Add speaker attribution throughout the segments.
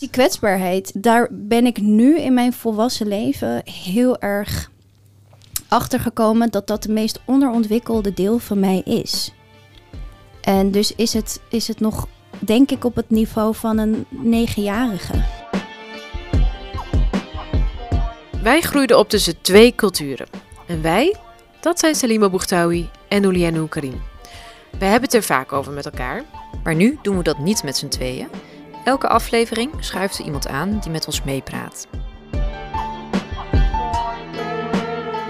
Speaker 1: Die kwetsbaarheid, daar ben ik nu in mijn volwassen leven heel erg achter gekomen dat dat de meest onderontwikkelde deel van mij is. En dus is het, is het nog, denk ik, op het niveau van een negenjarige.
Speaker 2: Wij groeiden op tussen twee culturen. En wij, dat zijn Salima Boechtawi en Oulianou Karim. We hebben het er vaak over met elkaar, maar nu doen we dat niet met z'n tweeën. Elke aflevering schuift er iemand aan die met ons meepraat.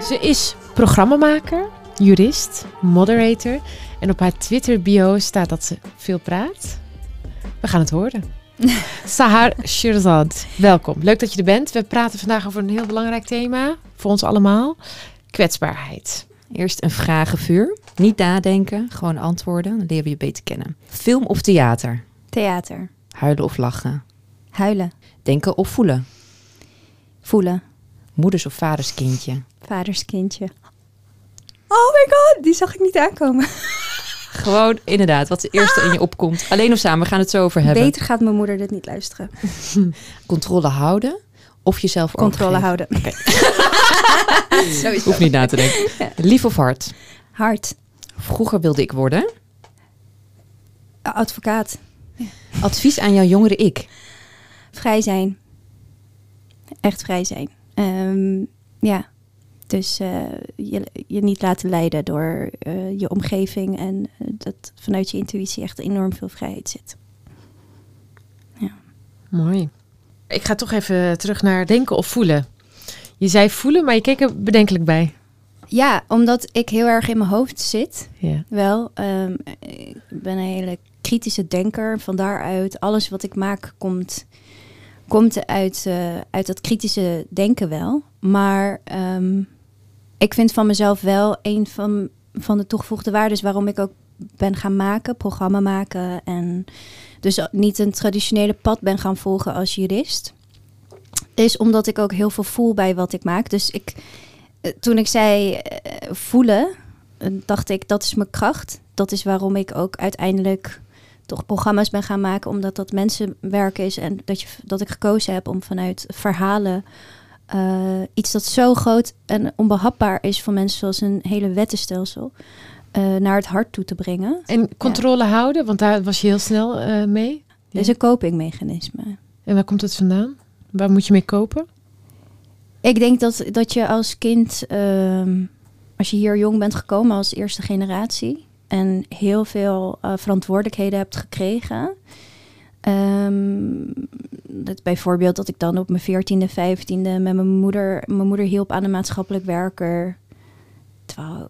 Speaker 3: Ze is programmamaker, jurist, moderator en op haar Twitter-bio staat dat ze veel praat. We gaan het horen. Sahar Shirzad, welkom. Leuk dat je er bent. We praten vandaag over een heel belangrijk thema voor ons allemaal: kwetsbaarheid.
Speaker 4: Eerst een vragenvuur. Niet nadenken, gewoon antwoorden. Dan leren we je beter kennen. Film of theater?
Speaker 1: Theater.
Speaker 4: Huilen of lachen?
Speaker 1: Huilen.
Speaker 4: Denken of voelen?
Speaker 1: Voelen.
Speaker 4: Moeders of vaders kindje?
Speaker 1: Vaders kindje. Oh my god, die zag ik niet aankomen.
Speaker 4: Gewoon inderdaad, wat het eerste in je opkomt. Alleen of samen, we gaan het zo over hebben.
Speaker 1: Beter gaat mijn moeder dit niet luisteren.
Speaker 4: Controle houden of jezelf
Speaker 1: Controle
Speaker 4: overgeven?
Speaker 1: houden. Sowieso.
Speaker 4: Hoef niet na te denken. Lief of hard?
Speaker 1: Hard.
Speaker 4: Vroeger wilde ik worden.
Speaker 1: Advocaat.
Speaker 4: Advies aan jouw jongere ik.
Speaker 1: Vrij zijn. Echt vrij zijn. Ehm, ja. Dus eh, je, je niet laten leiden door eh, je omgeving en eh, dat vanuit je intuïtie echt enorm veel vrijheid zit.
Speaker 3: Mooi. Ik ga toch even terug naar denken of voelen. Je zei voelen, maar je keek er bedenkelijk bij.
Speaker 1: Ja, omdat ik heel erg in mijn hoofd zit.
Speaker 3: Ja.
Speaker 1: Wel, ehm, ik ben een hele kritische denker. Van daaruit, alles wat ik maak komt, komt uit, eh, uit dat kritische denken wel. Maar ehm, ik vind van mezelf wel een van, van de toegevoegde waarden waarom ik ook ben gaan maken, programma maken. En dus niet een traditionele pad ben gaan volgen als jurist. Is omdat ik ook heel veel voel bij wat ik maak. Dus ik, eh, toen ik zei eh, voelen, dacht ik dat is mijn kracht. Dat is waarom ik ook uiteindelijk toch programma's ben gaan maken, omdat dat mensenwerk is en dat, je, dat ik gekozen heb om vanuit verhalen eh, iets dat zo groot en onbehapbaar is voor mensen zoals een hele wettenstelsel eh, naar het hart toe te brengen.
Speaker 3: En controle houden, want daar was je heel snel eh, mee.
Speaker 1: Dat is een copingmechanisme.
Speaker 3: En waar komt het vandaan? Waar moet je mee kopen?
Speaker 1: Ik denk dat, dat je als kind, ehm, als je hier jong bent gekomen als eerste generatie en heel veel eh, verantwoordelijkheden hebt gekregen. ehm, dat bijvoorbeeld dat ik dan op mijn 14e, 15e met mijn moeder, mijn moeder hielp aan een maatschappelijk werker. Terwijl,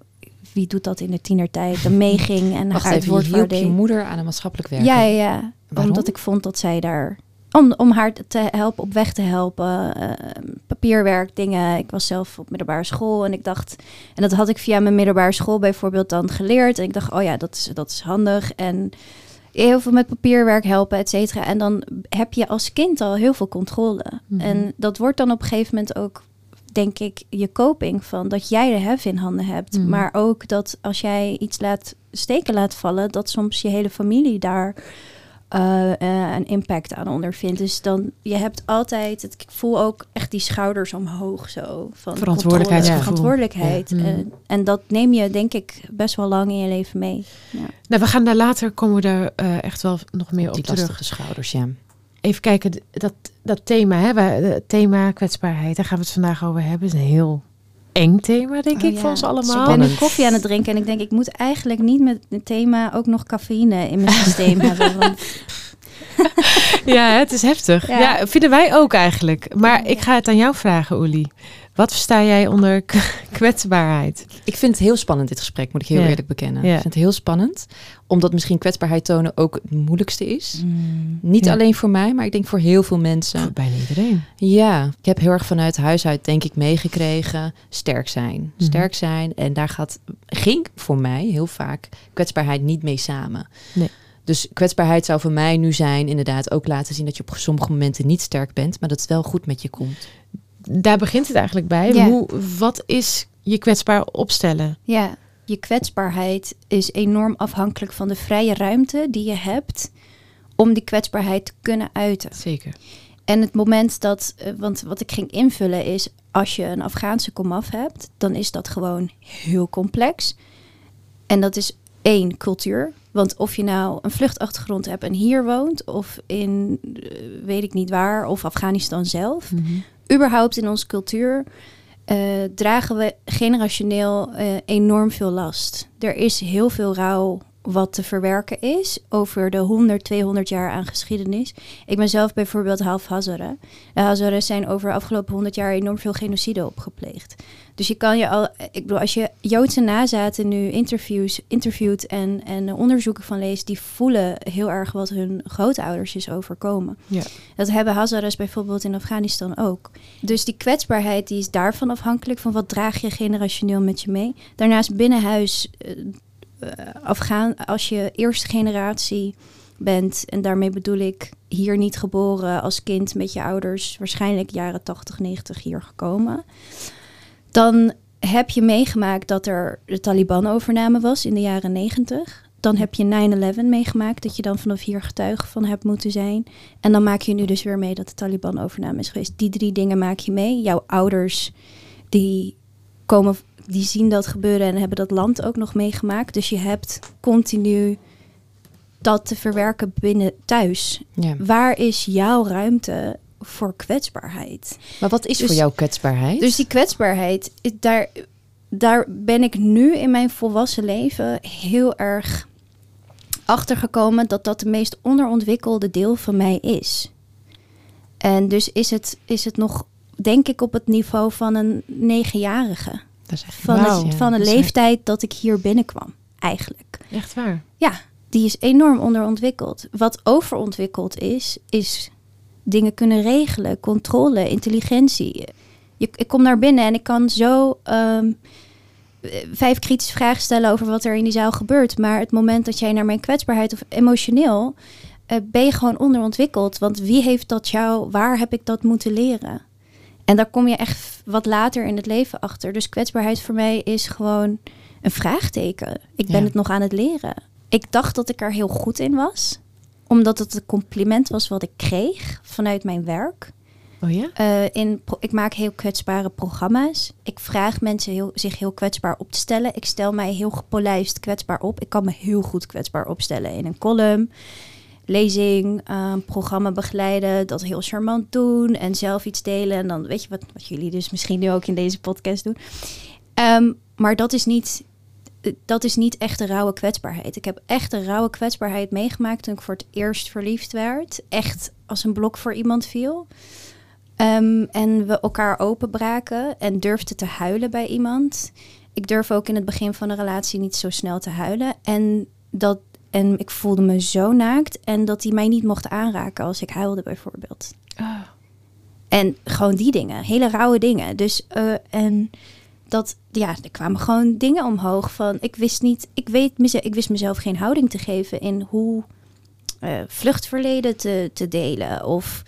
Speaker 1: wie doet dat in de tienertijd? Dan meeging en
Speaker 4: Wacht
Speaker 1: haar het woord
Speaker 4: je hielp je moeder aan een maatschappelijk werk.
Speaker 1: Ja, ja, ja.
Speaker 4: Waarom?
Speaker 1: Omdat ik vond dat zij daar... Om, om haar te helpen, op weg te helpen. eh, papierwerk, dingen. Ik was zelf op middelbare school en ik dacht... En dat had ik via mijn middelbare school bijvoorbeeld dan geleerd. En ik dacht, oh ja, dat is, dat is handig. En heel veel met papierwerk helpen, et cetera. En dan heb je als kind al heel veel controle.
Speaker 3: Mhm.
Speaker 1: En dat wordt dan op een gegeven moment ook, denk ik, je coping van dat jij de hef in handen hebt.
Speaker 3: Mhm.
Speaker 1: Maar ook dat als jij iets laat steken laat vallen, dat soms je hele familie daar eh, eh, een impact aan ondervindt. Dus dan, je hebt altijd, het, ik voel ook echt die schouders omhoog zo. Van verantwoordelijkheid.
Speaker 3: Ja. Mhm.
Speaker 1: En, en dat neem je, denk ik, best wel lang in je leven mee. Ja.
Speaker 3: Nou, we gaan daar later, komen we daar eh, echt wel nog meer op,
Speaker 4: Die
Speaker 3: terug.
Speaker 4: lastige schouders, ja.
Speaker 3: Even kijken, dat, dat thema, hè, het thema kwetsbaarheid, daar gaan we het vandaag over hebben. is een heel eng thema, denk
Speaker 1: Oh
Speaker 3: ik,
Speaker 1: ja.
Speaker 3: voor ons
Speaker 1: Dus
Speaker 3: allemaal.
Speaker 1: ik ben nu koffie aan het drinken en ik denk, ik moet eigenlijk niet met het thema ook nog cafeïne in mijn systeem hebben. Want
Speaker 3: Ja, het is heftig. Ja.
Speaker 1: Ja.
Speaker 3: vinden wij ook eigenlijk. Maar ik ga het aan jou vragen, Oeli. Wat versta jij onder kwetsbaarheid?
Speaker 4: Ik vind het heel spannend, dit gesprek, moet ik heel eerlijk bekennen. Ik vind het heel spannend, omdat misschien kwetsbaarheid tonen ook het moeilijkste is. Niet
Speaker 3: Ja.
Speaker 4: alleen voor mij, maar ik denk voor heel veel mensen.
Speaker 3: Voor bijna iedereen.
Speaker 4: Ja, ik heb heel erg vanuit huis uit, denk ik, meegekregen. Sterk zijn.
Speaker 3: Mhm.
Speaker 4: Sterk zijn. En daar gaat, ging voor mij heel vaak kwetsbaarheid niet mee samen.
Speaker 3: Nee.
Speaker 4: Dus kwetsbaarheid zou voor mij nu zijn, inderdaad, ook laten zien dat je op sommige momenten niet sterk bent, maar dat het wel goed met je komt.
Speaker 3: Daar begint het eigenlijk bij.
Speaker 1: Ja.
Speaker 3: Hoe, wat is je kwetsbaar opstellen?
Speaker 1: ja, je kwetsbaarheid is enorm afhankelijk van de vrije ruimte die je hebt om die kwetsbaarheid te kunnen uiten.
Speaker 3: Zeker.
Speaker 1: En het moment dat, eh, want wat ik ging invullen is, als je een Afghaanse komaf hebt, dan is dat gewoon heel complex. En dat is één cultuur. Want of je nou een vluchtachtergrond hebt en hier woont, of in eh, weet ik niet waar, of Afghanistan zelf,
Speaker 3: Mhm.
Speaker 1: Überhaupt in onze cultuur eh, dragen we generationeel eh, enorm veel last. Er is heel veel rouw wat te verwerken is over de 100, 200 jaar aan geschiedenis. Ik ben zelf bijvoorbeeld half Hazara. De Hazara zijn over de afgelopen 100 jaar enorm veel genocide opgepleegd. Dus je kan je al, ik bedoel, als je Joodse nazaten nu interviews, interviewt en, en onderzoeken van leest, die voelen heel erg wat hun grootouders is overkomen.
Speaker 3: Ja.
Speaker 1: Dat hebben Hazaras bijvoorbeeld in Afghanistan ook. Dus die kwetsbaarheid die is daarvan afhankelijk van wat draag je generationeel met je mee. Daarnaast binnenhuis eh, eh, Afghaan, als je eerste generatie bent, en daarmee bedoel ik hier niet geboren als kind met je ouders, waarschijnlijk jaren 80, 90 hier gekomen, dan heb je meegemaakt dat er de Taliban-overname was in de jaren 90. Dan heb je 9-11 meegemaakt, dat je dan vanaf hier getuige van hebt moeten zijn. En dan maak je nu dus weer mee dat de Taliban-overname is geweest. Die drie dingen maak je mee. Jouw ouders, die, komen, die zien dat gebeuren en hebben dat land ook nog meegemaakt. Dus je hebt continu dat te verwerken binnen thuis.
Speaker 4: Ja.
Speaker 1: Waar is jouw ruimte voor kwetsbaarheid?
Speaker 4: Maar wat is
Speaker 1: Dus-
Speaker 4: voor jou kwetsbaarheid?
Speaker 1: Dus die kwetsbaarheid, daar, daar ben ik nu in mijn volwassen leven heel erg achter gekomen dat dat de meest onderontwikkelde deel van mij is. En dus is het, is het nog, denk ik, op het niveau van een negenjarige.
Speaker 4: dat is echt
Speaker 1: Van, het, van een leeftijd dat ik hier binnenkwam, eigenlijk.
Speaker 3: Echt waar.
Speaker 1: Ja, die is enorm onderontwikkeld. Wat overontwikkeld is, is dingen kunnen regelen, controle, intelligentie. Je, ik kom naar binnen en ik kan zo ehm, eh, vijf kritische vragen stellen over wat er in die zaal gebeurt. Maar het moment dat jij naar mijn kwetsbaarheid of emotioneel, eh, ben je gewoon onderontwikkeld. Want wie heeft dat jou, waar heb ik dat moeten leren? En daar kom je echt wat later in het leven achter. Dus kwetsbaarheid voor mij is gewoon een vraagteken. Ik ben
Speaker 4: Ja.
Speaker 1: het nog aan het leren. Ik dacht dat ik er heel goed in was, omdat het een compliment was wat ik kreeg vanuit mijn werk.
Speaker 3: Oh ja?
Speaker 1: Eh, in, ik maak heel kwetsbare programma's. Ik vraag mensen heel, zich heel kwetsbaar op te stellen. Ik stel mij heel gepolijst kwetsbaar op. Ik kan me heel goed kwetsbaar opstellen in een column, lezing, eh, programma begeleiden, dat heel charmant doen en zelf iets delen. En dan weet je wat, wat jullie dus misschien nu ook in deze podcast doen. Ehm, maar dat is niet. Eh, Dat is niet echt de rauwe kwetsbaarheid. Ik heb echt de rauwe kwetsbaarheid meegemaakt toen ik voor het eerst verliefd werd. Echt als een blok voor iemand viel. Ehm, en we elkaar openbraken en durfden te huilen bij iemand. Ik durf ook in het begin van een relatie niet zo snel te huilen. En, dat, en ik voelde me zo naakt. En dat hij mij niet mocht aanraken als ik huilde, bijvoorbeeld.
Speaker 3: Ah.
Speaker 1: En gewoon die dingen, hele rauwe dingen. Dus eh, en dat, ja, er kwamen gewoon dingen omhoog van. Ik wist niet, ik weet mezelf, ik wist mezelf geen houding te geven in hoe eh, vluchtverleden te, te delen. Of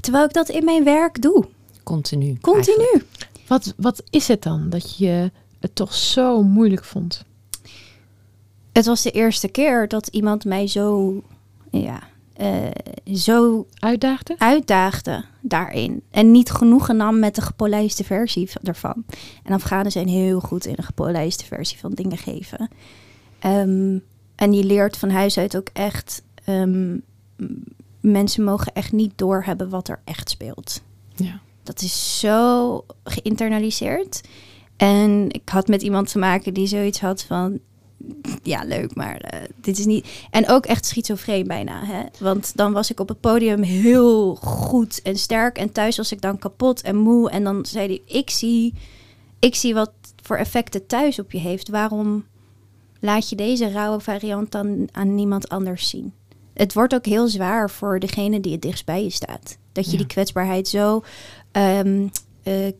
Speaker 1: terwijl ik dat in mijn werk doe,
Speaker 4: Continu.
Speaker 1: continu.
Speaker 4: eigenlijk.
Speaker 3: Wat, wat is het dan dat je het toch zo moeilijk vond?
Speaker 1: Het was de eerste keer dat iemand mij zo, ja, eh, zo
Speaker 3: Uitdaagde?
Speaker 1: uitdaagde daarin. En niet genoegen nam met de gepolijste versie ervan. En Afghanen zijn heel goed in een gepolijste versie van dingen geven. Ehm, en je leert van huis uit ook echt... ehm, mensen mogen echt niet doorhebben wat er echt speelt.
Speaker 4: Ja.
Speaker 1: Dat is zo geïnternaliseerd. En ik had met iemand te maken die zoiets had van... Ja, leuk, maar eh, dit is niet... En ook echt schizofreen bijna. Hè? Want dan was ik op het podium heel goed en sterk. En thuis was ik dan kapot en moe. En dan zei hij, ik zie, ik zie wat voor effecten thuis op je heeft. Waarom laat je deze rauwe variant dan aan niemand anders zien? Het wordt ook heel zwaar voor degene die het dichtst bij je staat. Dat je
Speaker 4: Ja.
Speaker 1: die kwetsbaarheid zo... ehm eh,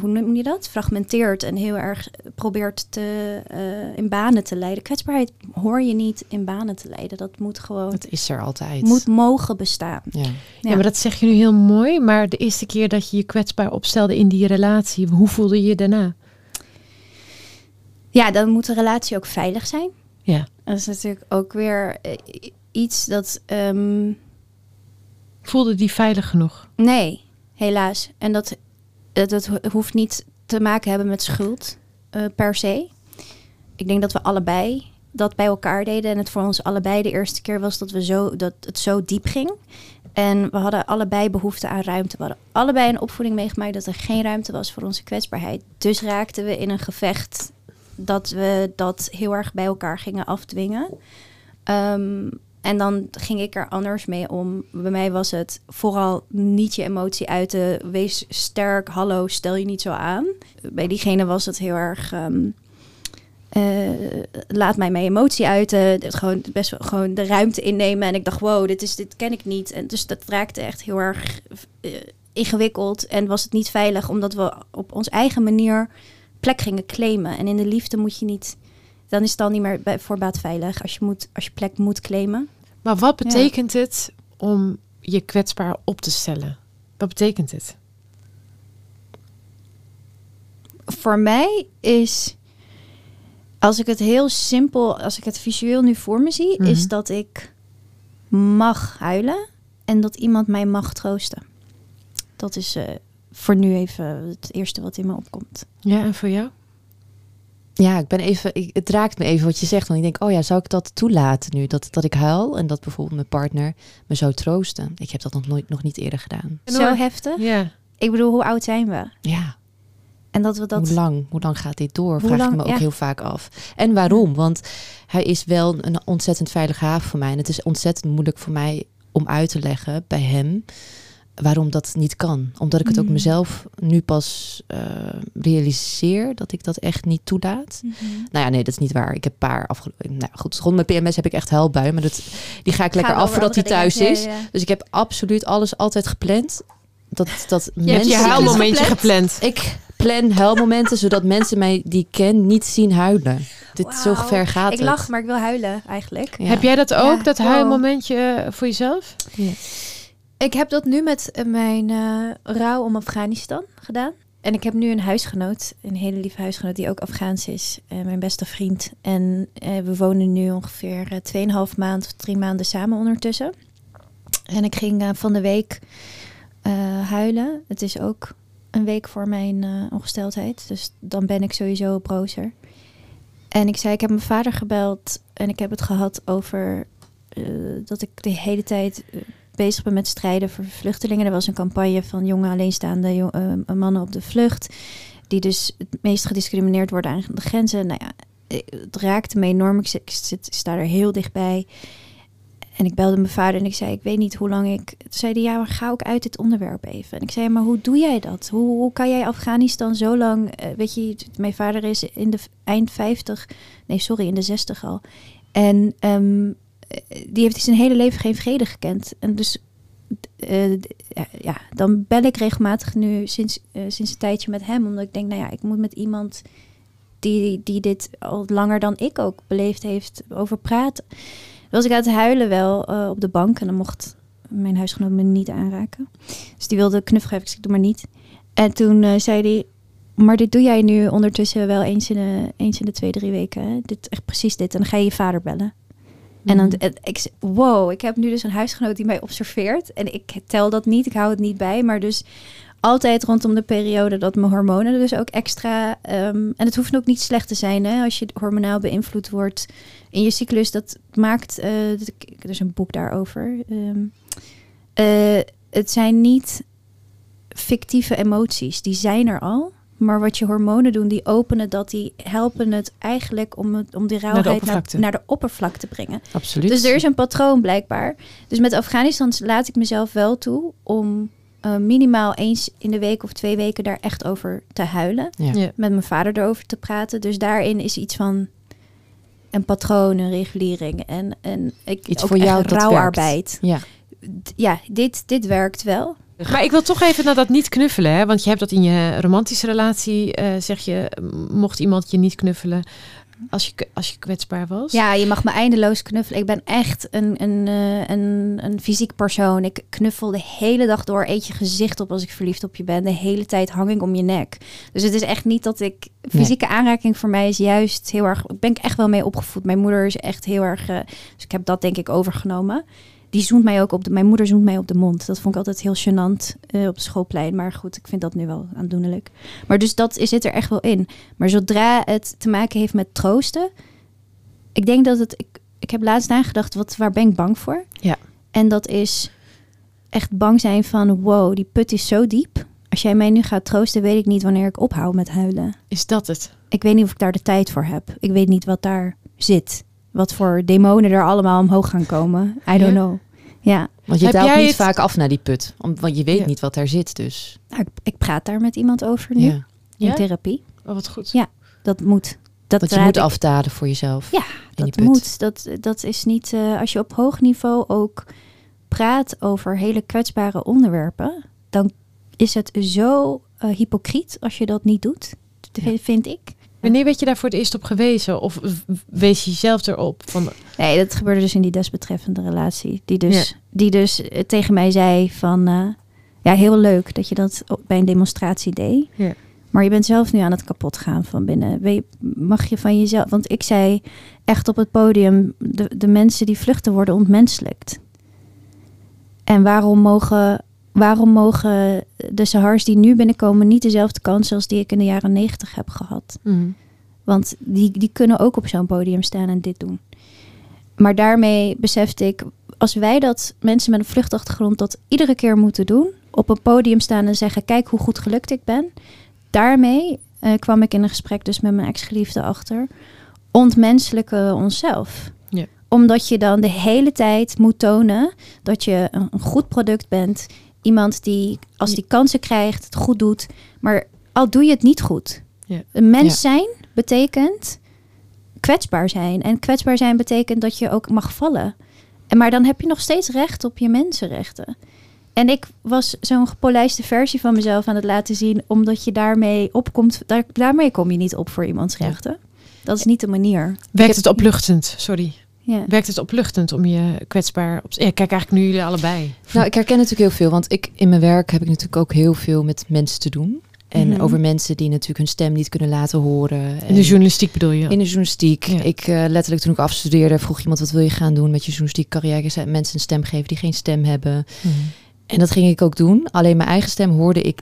Speaker 1: hoe noem je dat? Fragmenteert en heel erg probeert te, eh, in banen te leiden. Kwetsbaarheid hoor je niet in banen te leiden. Dat moet gewoon
Speaker 4: Het is er altijd.
Speaker 1: moet mogen bestaan.
Speaker 4: Ja.
Speaker 1: Ja.
Speaker 3: Ja. maar dat zeg je nu heel mooi. Maar de eerste keer dat je je kwetsbaar opstelde in die relatie, hoe voelde je je daarna?
Speaker 1: Ja, dan moet de relatie ook veilig zijn.
Speaker 3: Ja.
Speaker 1: Dat is natuurlijk ook weer eh, iets dat. ehm,
Speaker 3: Voelde die veilig genoeg?
Speaker 1: Nee, helaas. En dat, dat, dat ho- hoeft niet te maken hebben met schuld eh, per se. Ik denk dat we allebei dat bij elkaar deden. En het voor ons allebei de eerste keer was dat, we zo, dat het zo diep ging. En we hadden allebei behoefte aan ruimte. We hadden allebei een opvoeding meegemaakt dat er geen ruimte was voor onze kwetsbaarheid. Dus raakten we in een gevecht dat we dat heel erg bij elkaar gingen afdwingen. Ehm, en dan ging ik er anders mee om. Bij mij was het vooral niet je emotie uiten. Wees sterk, hallo, stel je niet zo aan. Bij diegene was het heel erg... ehm, eh, laat mij mijn emotie uiten. Gewoon best wel gewoon de ruimte innemen. En ik dacht, wow, dit, is, dit ken ik niet. En dus dat raakte echt heel erg eh, ingewikkeld. En was het niet veilig, omdat we op onze eigen manier plek gingen claimen. En in de liefde moet je niet... Dan is het dan niet meer bij voorbaat veilig als je, moet, als je plek moet claimen.
Speaker 3: Maar wat betekent het om je kwetsbaar op te stellen? Wat betekent het?
Speaker 1: voor mij is, als ik het heel simpel, als ik het visueel nu voor me zie,
Speaker 3: Mhm.
Speaker 1: is dat ik mag huilen en dat iemand mij mag troosten. Dat is eh, voor nu even het eerste wat in me opkomt.
Speaker 3: Ja, en voor jou?
Speaker 4: Ja, ik ben even, ik, het raakt me even wat je zegt. Want ik denk, oh ja, zou ik dat toelaten nu? Dat, dat ik huil en dat bijvoorbeeld mijn partner me zou troosten. Ik heb dat nog nooit, nog niet eerder gedaan.
Speaker 1: Zo heftig.
Speaker 3: Ja.
Speaker 1: Ik bedoel, hoe oud zijn we?
Speaker 4: Ja,
Speaker 1: En dat we dat.
Speaker 4: hoe lang? Hoe lang gaat dit door?
Speaker 1: Hoe
Speaker 4: Vraag
Speaker 1: lang-
Speaker 4: ik me ook
Speaker 1: ja.
Speaker 4: heel vaak af. En waarom? Want hij is wel een ontzettend veilige haven voor mij. En het is ontzettend moeilijk voor mij om uit te leggen bij hem waarom dat niet kan. Omdat ik het ook
Speaker 1: Mm.
Speaker 4: mezelf nu pas eh, realiseer dat ik dat echt niet toelaat.
Speaker 1: Mhm.
Speaker 4: Nou ja, nee, dat is niet waar. Ik heb een paar afgelopen... Nou goed, rond mijn PMS heb ik echt huilbuien. Maar dat, die ga ik lekker
Speaker 1: Gaan
Speaker 4: af voordat hij
Speaker 1: andere
Speaker 4: thuis
Speaker 1: dingen.
Speaker 4: is.
Speaker 1: Ja, ja, ja.
Speaker 4: Dus ik heb absoluut alles altijd gepland. Dat, dat
Speaker 3: Je hebt je
Speaker 4: mensen...
Speaker 3: huilmomentje gepland.
Speaker 4: Ik plan huilmomenten zodat mensen mij die ik ken niet zien huilen. Dit zo
Speaker 1: Wauw.
Speaker 4: ver gaat
Speaker 1: Ik
Speaker 4: het.
Speaker 1: lach, maar ik wil huilen eigenlijk.
Speaker 4: Ja.
Speaker 3: Heb jij dat ook,
Speaker 1: Ja,
Speaker 3: dat
Speaker 1: wow.
Speaker 3: huilmomentje eh, voor jezelf?
Speaker 1: Ik heb dat nu met eh, mijn eh, rouw om Afghanistan gedaan. En ik heb nu een huisgenoot, een hele lieve huisgenoot die ook Afghaans is. eh, mijn beste vriend. En we wonen nu ongeveer eh, 2,5 maand of drie maanden samen ondertussen. En ik ging van de week huilen. Het is ook een week voor mijn ongesteldheid. Dus dan ben ik sowieso brozer. En ik zei, ik heb mijn vader gebeld en ik heb het gehad over dat ik de hele tijd bezig ben met strijden voor vluchtelingen. Er was een campagne van jonge alleenstaande eh, mannen op de vlucht. Die dus het meest gediscrimineerd worden aan de grenzen. Nou ja, eh, het raakte me enorm. Ik, zit, ik, sta er heel dichtbij. En ik belde mijn vader en ik zei, ik weet niet hoe lang ik... Toen zei ja, maar ga ook uit dit onderwerp even. En ik zei, maar hoe doe jij dat? Hoe, hoe kan jij Afghanistan zo lang... eh, weet je, mijn vader is in de eind 50... Nee, sorry, in de 60 al. En ehm, eh, die heeft zijn hele leven geen vrede gekend. En dus... eh, ja, dan bel ik regelmatig nu sinds, eh, sinds een tijdje met hem. Omdat ik denk, nou ja, ik moet met iemand die, die dit al langer dan ik ook beleefd heeft over praten. Was ik aan het huilen wel eh, op de bank en dan mocht mijn huisgenoot me niet aanraken. Dus die wilde knuffelen, ik zei, doe maar niet. En toen zei hij, maar dit doe jij nu ondertussen wel eens in de, eens in de twee, drie weken. Hè? Dit, echt precies dit. En dan ga je je vader bellen. En dan, en ik, wow, ik heb nu dus een huisgenoot die mij observeert. En ik tel dat niet, ik hou het niet bij. Maar dus altijd rondom de periode dat mijn hormonen dus ook extra... ehm, en het hoeft ook niet slecht te zijn hè, als je hormonaal beïnvloed wordt in je cyclus. Dat maakt... dat- er is een boek daarover. Ehm, eh, het zijn niet fictieve emoties. Die zijn er al. Maar wat je hormonen doen, die openen dat, die helpen het eigenlijk om, het, om die rauwheid naar, naar de oppervlakte te brengen.
Speaker 4: Absoluut.
Speaker 1: Dus er is een patroon blijkbaar. Dus met Afghanistan laat ik mezelf wel toe om eh, minimaal eens in de week of twee weken daar echt over te huilen.
Speaker 4: Ja.
Speaker 3: Ja.
Speaker 1: Met mijn vader erover te praten. Dus daarin is iets van een patroon, een regulering. En, en ik,
Speaker 4: Iets
Speaker 1: ook
Speaker 4: voor jou
Speaker 1: echt
Speaker 4: dat
Speaker 1: rouwarbeid.
Speaker 4: Ja.
Speaker 1: D- Ja, dit, dit werkt wel.
Speaker 3: Maar ik wil toch even naar dat niet knuffelen. Hè? Want je hebt dat in je romantische relatie, eh, zeg je, mocht iemand je niet knuffelen als je, als je kwetsbaar was.
Speaker 1: Ja, je mag me eindeloos knuffelen. Ik ben echt een, een, eh, een, een fysiek persoon. Ik knuffel de hele dag door. Eet je gezicht op als ik verliefd op je ben. De hele tijd hang ik om je nek. Dus het is echt niet dat ik... Fysieke aanraking voor mij is juist heel erg... Ik ben ik echt wel mee opgevoed. Mijn moeder is echt heel erg... eh, dus ik heb dat denk ik overgenomen. Die zoent mij ook op de... Mijn moeder zoent mij op de mond. Dat vond ik altijd heel gênant eh, op het schoolplein. Maar goed, ik vind dat nu wel aandoenlijk. Maar dus dat is- zit er echt wel in. Maar zodra het te maken heeft met troosten... Ik denk dat het... Ik, ik heb laatst nagedacht, wat, waar ben ik bang voor?
Speaker 3: Ja.
Speaker 1: En dat is echt bang zijn van... Wow, die put is zo diep. Als jij mij nu gaat troosten, weet ik niet wanneer ik ophoud met huilen.
Speaker 3: Is dat het?
Speaker 1: Ik weet niet of ik daar de tijd voor heb. Ik weet niet wat daar zit. Wat voor demonen er allemaal omhoog gaan komen. I don't
Speaker 3: Ja?
Speaker 1: know. Ja,
Speaker 4: Want je
Speaker 3: Heb
Speaker 4: daalt niet
Speaker 3: het-
Speaker 4: vaak af naar die put. Om, want je weet
Speaker 3: Ja.
Speaker 4: niet wat daar zit dus.
Speaker 1: nou, ik, ik praat daar met iemand over nu.
Speaker 4: Ja.
Speaker 1: In
Speaker 3: Ja?
Speaker 1: therapie.
Speaker 3: Oh, wat goed.
Speaker 1: Ja. Dat moet. Dat
Speaker 4: Want je moet
Speaker 1: ik-
Speaker 4: afdalen voor jezelf.
Speaker 1: Ja,
Speaker 4: in die
Speaker 1: dat
Speaker 4: put.
Speaker 1: moet. Dat, dat is niet... eh, als je op hoog niveau ook praat over hele kwetsbare onderwerpen... dan is het zo eh, hypocriet als je dat niet doet.
Speaker 4: Ja.
Speaker 1: Vind ik.
Speaker 3: Wanneer werd je daar voor het eerst op gewezen? Of wees je jezelf erop? Van,
Speaker 1: Nee, dat gebeurde dus in die desbetreffende relatie. Die dus, die dus eh, tegen mij zei van... eh, ja, heel leuk dat je dat bij een demonstratie deed.
Speaker 3: Ja.
Speaker 1: Maar je bent zelf nu aan het kapot gaan van binnen. Mag je van jezelf... Want ik zei echt op het podium... De, de mensen die vluchten worden ontmenselijkt. En waarom mogen, waarom mogen de Sahars die nu binnenkomen... niet dezelfde kansen als die ik in de jaren negentig heb gehad? Want die, die kunnen ook op zo'n podium staan en dit doen. Maar daarmee besefte ik, als wij dat mensen met een vluchtachtergrond dat iedere keer moeten doen, op een podium staan en zeggen: Kijk hoe goed gelukt ik ben. Daarmee eh, kwam ik in een gesprek dus met mijn ex-geliefde achter. Ontmenselijken onszelf.
Speaker 3: Ja.
Speaker 1: Omdat je dan de hele tijd moet tonen dat je een, een goed product bent. Iemand die, als die kansen krijgt, het goed doet. Maar al doe je het niet goed.
Speaker 3: Ja.
Speaker 1: Een mens
Speaker 4: Ja.
Speaker 1: zijn betekent kwetsbaar zijn. En kwetsbaar zijn betekent dat je ook mag vallen. En maar dan heb je nog steeds recht op je mensenrechten. En ik was zo'n gepolijste versie van mezelf aan het laten zien, omdat je daarmee opkomt. Daar, daarmee kom je niet op voor iemands
Speaker 3: Ja.
Speaker 1: rechten. Dat is niet de manier.
Speaker 3: Werkt het opluchtend? Sorry.
Speaker 1: Ja.
Speaker 3: Werkt het opluchtend om je kwetsbaar op... Ja, kijk eigenlijk nu jullie allebei.
Speaker 4: Nou, ik herken natuurlijk heel veel. Want ik, in mijn werk heb ik natuurlijk ook heel veel met mensen te doen. En
Speaker 1: Mhm.
Speaker 4: over mensen die natuurlijk hun stem niet kunnen laten horen.
Speaker 3: In de journalistiek bedoel je?
Speaker 4: In de journalistiek.
Speaker 3: Ja.
Speaker 4: Ik eh, letterlijk toen ik afstudeerde vroeg iemand wat wil je gaan doen met je journalistiek carrière. Mensen een stem geven die geen stem hebben.
Speaker 3: Mhm.
Speaker 4: En dat ging ik ook doen. Alleen mijn eigen stem hoorde ik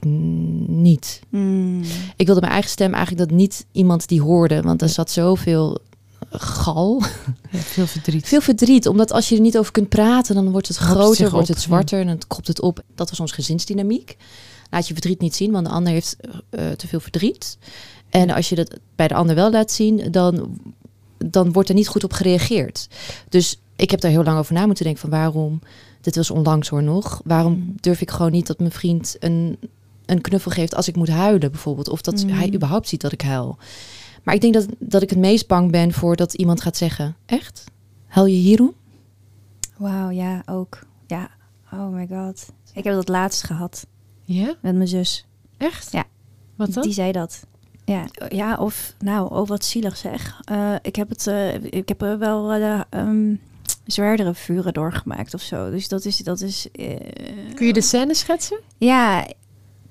Speaker 4: niet.
Speaker 1: Mm.
Speaker 4: Ik wilde mijn eigen stem eigenlijk dat niet iemand die hoorde. Want er zat zoveel gal.
Speaker 3: Ja, veel verdriet.
Speaker 4: Veel verdriet. Omdat als je er niet over kunt praten, dan wordt het groter, wordt het zwarter en dan kropt het op. Dat was onze gezinsdynamiek. Laat je verdriet niet zien, want de ander heeft eh, te veel verdriet. En als je dat bij de ander wel laat zien, dan, dan wordt er niet goed op gereageerd. Dus ik heb daar heel lang over na moeten denken van waarom, dit was onlangs hoor nog, waarom
Speaker 1: Mm.
Speaker 4: durf ik gewoon niet dat mijn vriend een, een knuffel geeft als ik moet huilen bijvoorbeeld. Of dat
Speaker 1: Mm.
Speaker 4: hij überhaupt ziet dat ik huil. Maar ik denk dat, dat ik het meest bang ben voor dat iemand gaat zeggen, echt? Huil je hierom?
Speaker 1: Wauw, ja, ook. Ja, oh my god. Ik heb dat laatst gehad
Speaker 3: Ja?
Speaker 1: met mijn zus.
Speaker 3: Echt?
Speaker 1: Ja.
Speaker 3: Wat dan?
Speaker 1: Die zei dat. Ja, ja of nou, oh wat zielig zeg. Eh, ik heb het, eh, ik heb er wel eh, ehm, zwaardere vuren doorgemaakt of zo. Dus dat is, dat is.
Speaker 3: Kun je de scène schetsen?
Speaker 1: Ja,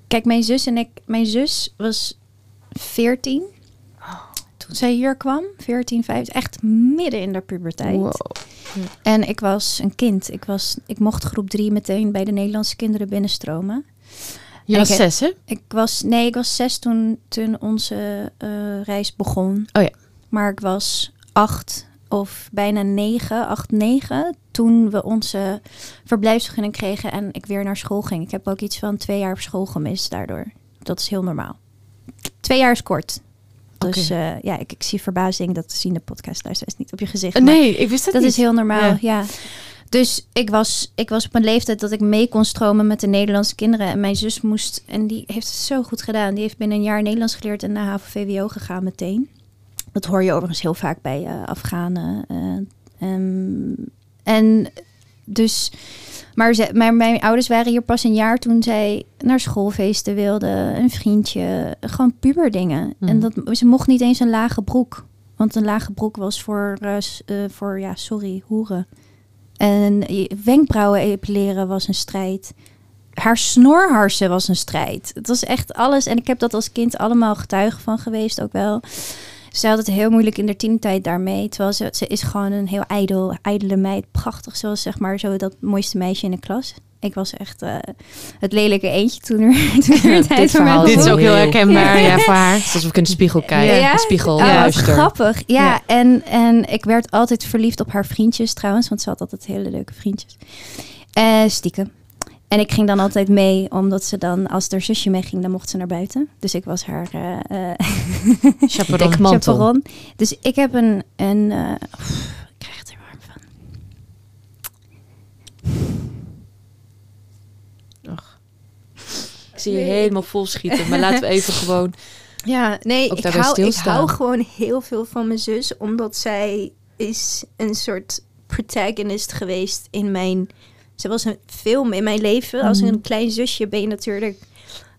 Speaker 1: kijk, mijn zus en ik, mijn zus was 14 toen zij hier kwam, 14, 15, echt midden in de puberteit. En ik was een kind. Ik, was, ik mocht groep 3 meteen bij de Nederlandse kinderen binnenstromen.
Speaker 3: Je
Speaker 1: En
Speaker 3: was
Speaker 1: ik-
Speaker 3: zes, hè?
Speaker 1: Ik was, nee, ik was zes toen, toen onze eh, reis begon.
Speaker 3: Oh ja.
Speaker 1: Maar ik was acht of bijna negen, acht, negen, toen we onze verblijfsvergunning kregen en ik weer naar school ging. Ik heb ook iets van twee jaar op school gemist daardoor. Dat is heel normaal. Twee jaar is kort. Dus eh, ja, ik, ik zie verbazing, dat zien de podcastluisteraars niet op je gezicht.
Speaker 3: Nee, ik wist dat,
Speaker 1: dat
Speaker 3: niet.
Speaker 1: is heel normaal,
Speaker 3: Ja.
Speaker 1: ja. Dus ik was, ik was op een leeftijd dat ik mee kon stromen met de Nederlandse kinderen. En mijn zus moest, en die heeft het zo goed gedaan. Die heeft binnen een jaar Nederlands geleerd en naar HAVO-VWO gegaan meteen. Dat hoor je overigens heel vaak bij eh Afghanen. eh, ehm, en dus, maar, ze, maar mijn ouders waren hier pas een jaar toen zij naar schoolfeesten wilden. Een vriendje, gewoon puberdingen.
Speaker 3: Mhm.
Speaker 1: En dat, ze mocht niet eens een lage broek. Want een lage broek was voor, eh, voor ja, sorry, hoeren. En wenkbrauwen epileren was een strijd. Haar snorharsen was een strijd. Het was echt alles. En ik heb dat als kind allemaal getuige van geweest ook wel.
Speaker 5: Ze had het heel moeilijk in de tienertijd daarmee. Terwijl ze, ze is gewoon een heel ijdel, ijdele meid. Prachtig, zoals zeg maar zo dat mooiste meisje in de klas. Ik was echt eh, het lelijke eentje toen er, toen er
Speaker 4: Ja,
Speaker 5: tijd
Speaker 4: dit
Speaker 5: voor mij
Speaker 3: Dit is ook heel herkenbaar ja, voor haar.
Speaker 4: Het is alsof ik in de spiegel kijk.
Speaker 5: Ja?
Speaker 4: Een spiegel
Speaker 5: Oh, grappig. Ja,
Speaker 3: Ja.
Speaker 5: En, en ik werd altijd verliefd op haar vriendjes trouwens. Want ze had altijd hele leuke vriendjes. Eh stiekem. En ik ging dan altijd mee, omdat ze dan, als haar zusje mee ging, dan mocht ze naar buiten. Dus ik was haar eh, eh,
Speaker 3: Chaperon.
Speaker 5: Chaperon. Dus ik heb een, een eh, pff, ik krijg het er warm van.
Speaker 4: Ik zie je helemaal vol schieten. Maar laten we even gewoon...
Speaker 1: Ja, nee, ik hou, ik hou gewoon heel veel van mijn zus, omdat zij is een soort protagonist geweest in mijn... Ze was een film in mijn leven. Als
Speaker 5: Mhm.
Speaker 1: een klein zusje ben je natuurlijk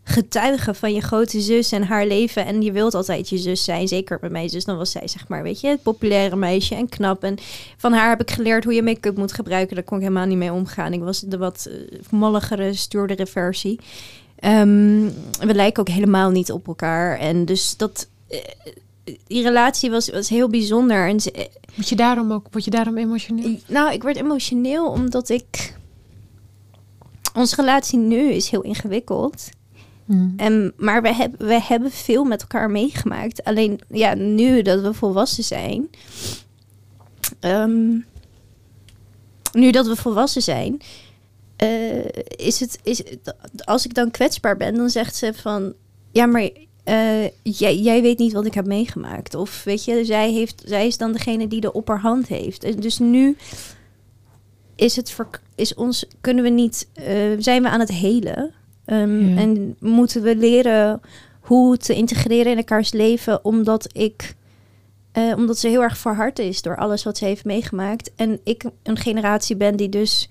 Speaker 1: getuige van je grote zus en haar leven. En je wilt altijd je zus zijn. Zeker bij mijn zus. Dan was zij, zeg maar, weet je, het populaire meisje en knap. En van haar heb ik geleerd hoe je make-up moet gebruiken. Daar kon ik helemaal niet mee omgaan. Ik was de wat eh, molligere, stoerdere versie. Ehm, we lijken ook helemaal niet op elkaar. En dus dat... eh, die relatie was, was heel bijzonder. En ze,
Speaker 3: Word je daarom ook word je daarom emotioneel?
Speaker 1: nou, ik werd emotioneel omdat ik... Onze relatie nu is heel ingewikkeld.
Speaker 3: Hmm.
Speaker 1: En, maar we, hebben we hebben veel met elkaar meegemaakt. Alleen ja, nu dat we volwassen zijn. ehm, nu dat we volwassen zijn. eh, is het, is, als ik dan kwetsbaar ben, dan zegt ze van. Ja, maar eh, jij, jij weet niet wat ik heb meegemaakt. Of weet je, zij, heeft, zij is dan degene die de opperhand heeft. Dus nu is het is ons, kunnen we niet, eh, zijn we aan het helen. Ehm,
Speaker 3: Ja.
Speaker 1: En moeten we leren hoe te integreren in elkaars leven, omdat ik. eh, omdat ze heel erg verhard is door alles wat ze heeft meegemaakt. En ik een generatie ben die dus,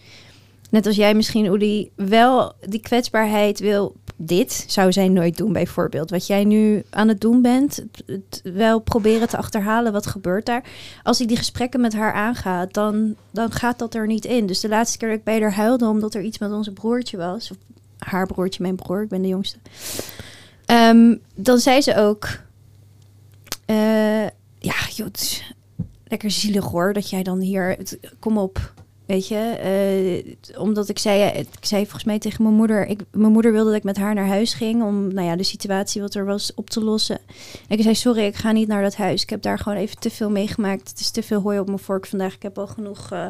Speaker 1: net als jij misschien, Uli, wel die kwetsbaarheid wil. Dit zou zij nooit doen, bijvoorbeeld. Wat jij nu aan het doen bent, het, wel proberen te achterhalen wat gebeurt daar. Als ik die gesprekken met haar aanga, dan, dan gaat dat er niet in. Dus de laatste keer dat ik bij haar huilde, omdat er iets met onze broertje was, of haar broertje, mijn broer, ik ben de jongste. Ehm, dan zei ze ook, eh, ja, joh, lekker zielig hoor, dat jij dan hier, het- kom op, weet je. eh, omdat ik zei, ik zei volgens mij tegen mijn moeder, ik, mijn moeder wilde dat ik met haar naar huis ging om, nou ja, de situatie wat er was op te lossen. En ik zei, sorry, ik ga niet naar dat huis. Ik heb daar gewoon even te veel meegemaakt. Het is te veel hooi op mijn vork vandaag. Ik heb al genoeg, eh,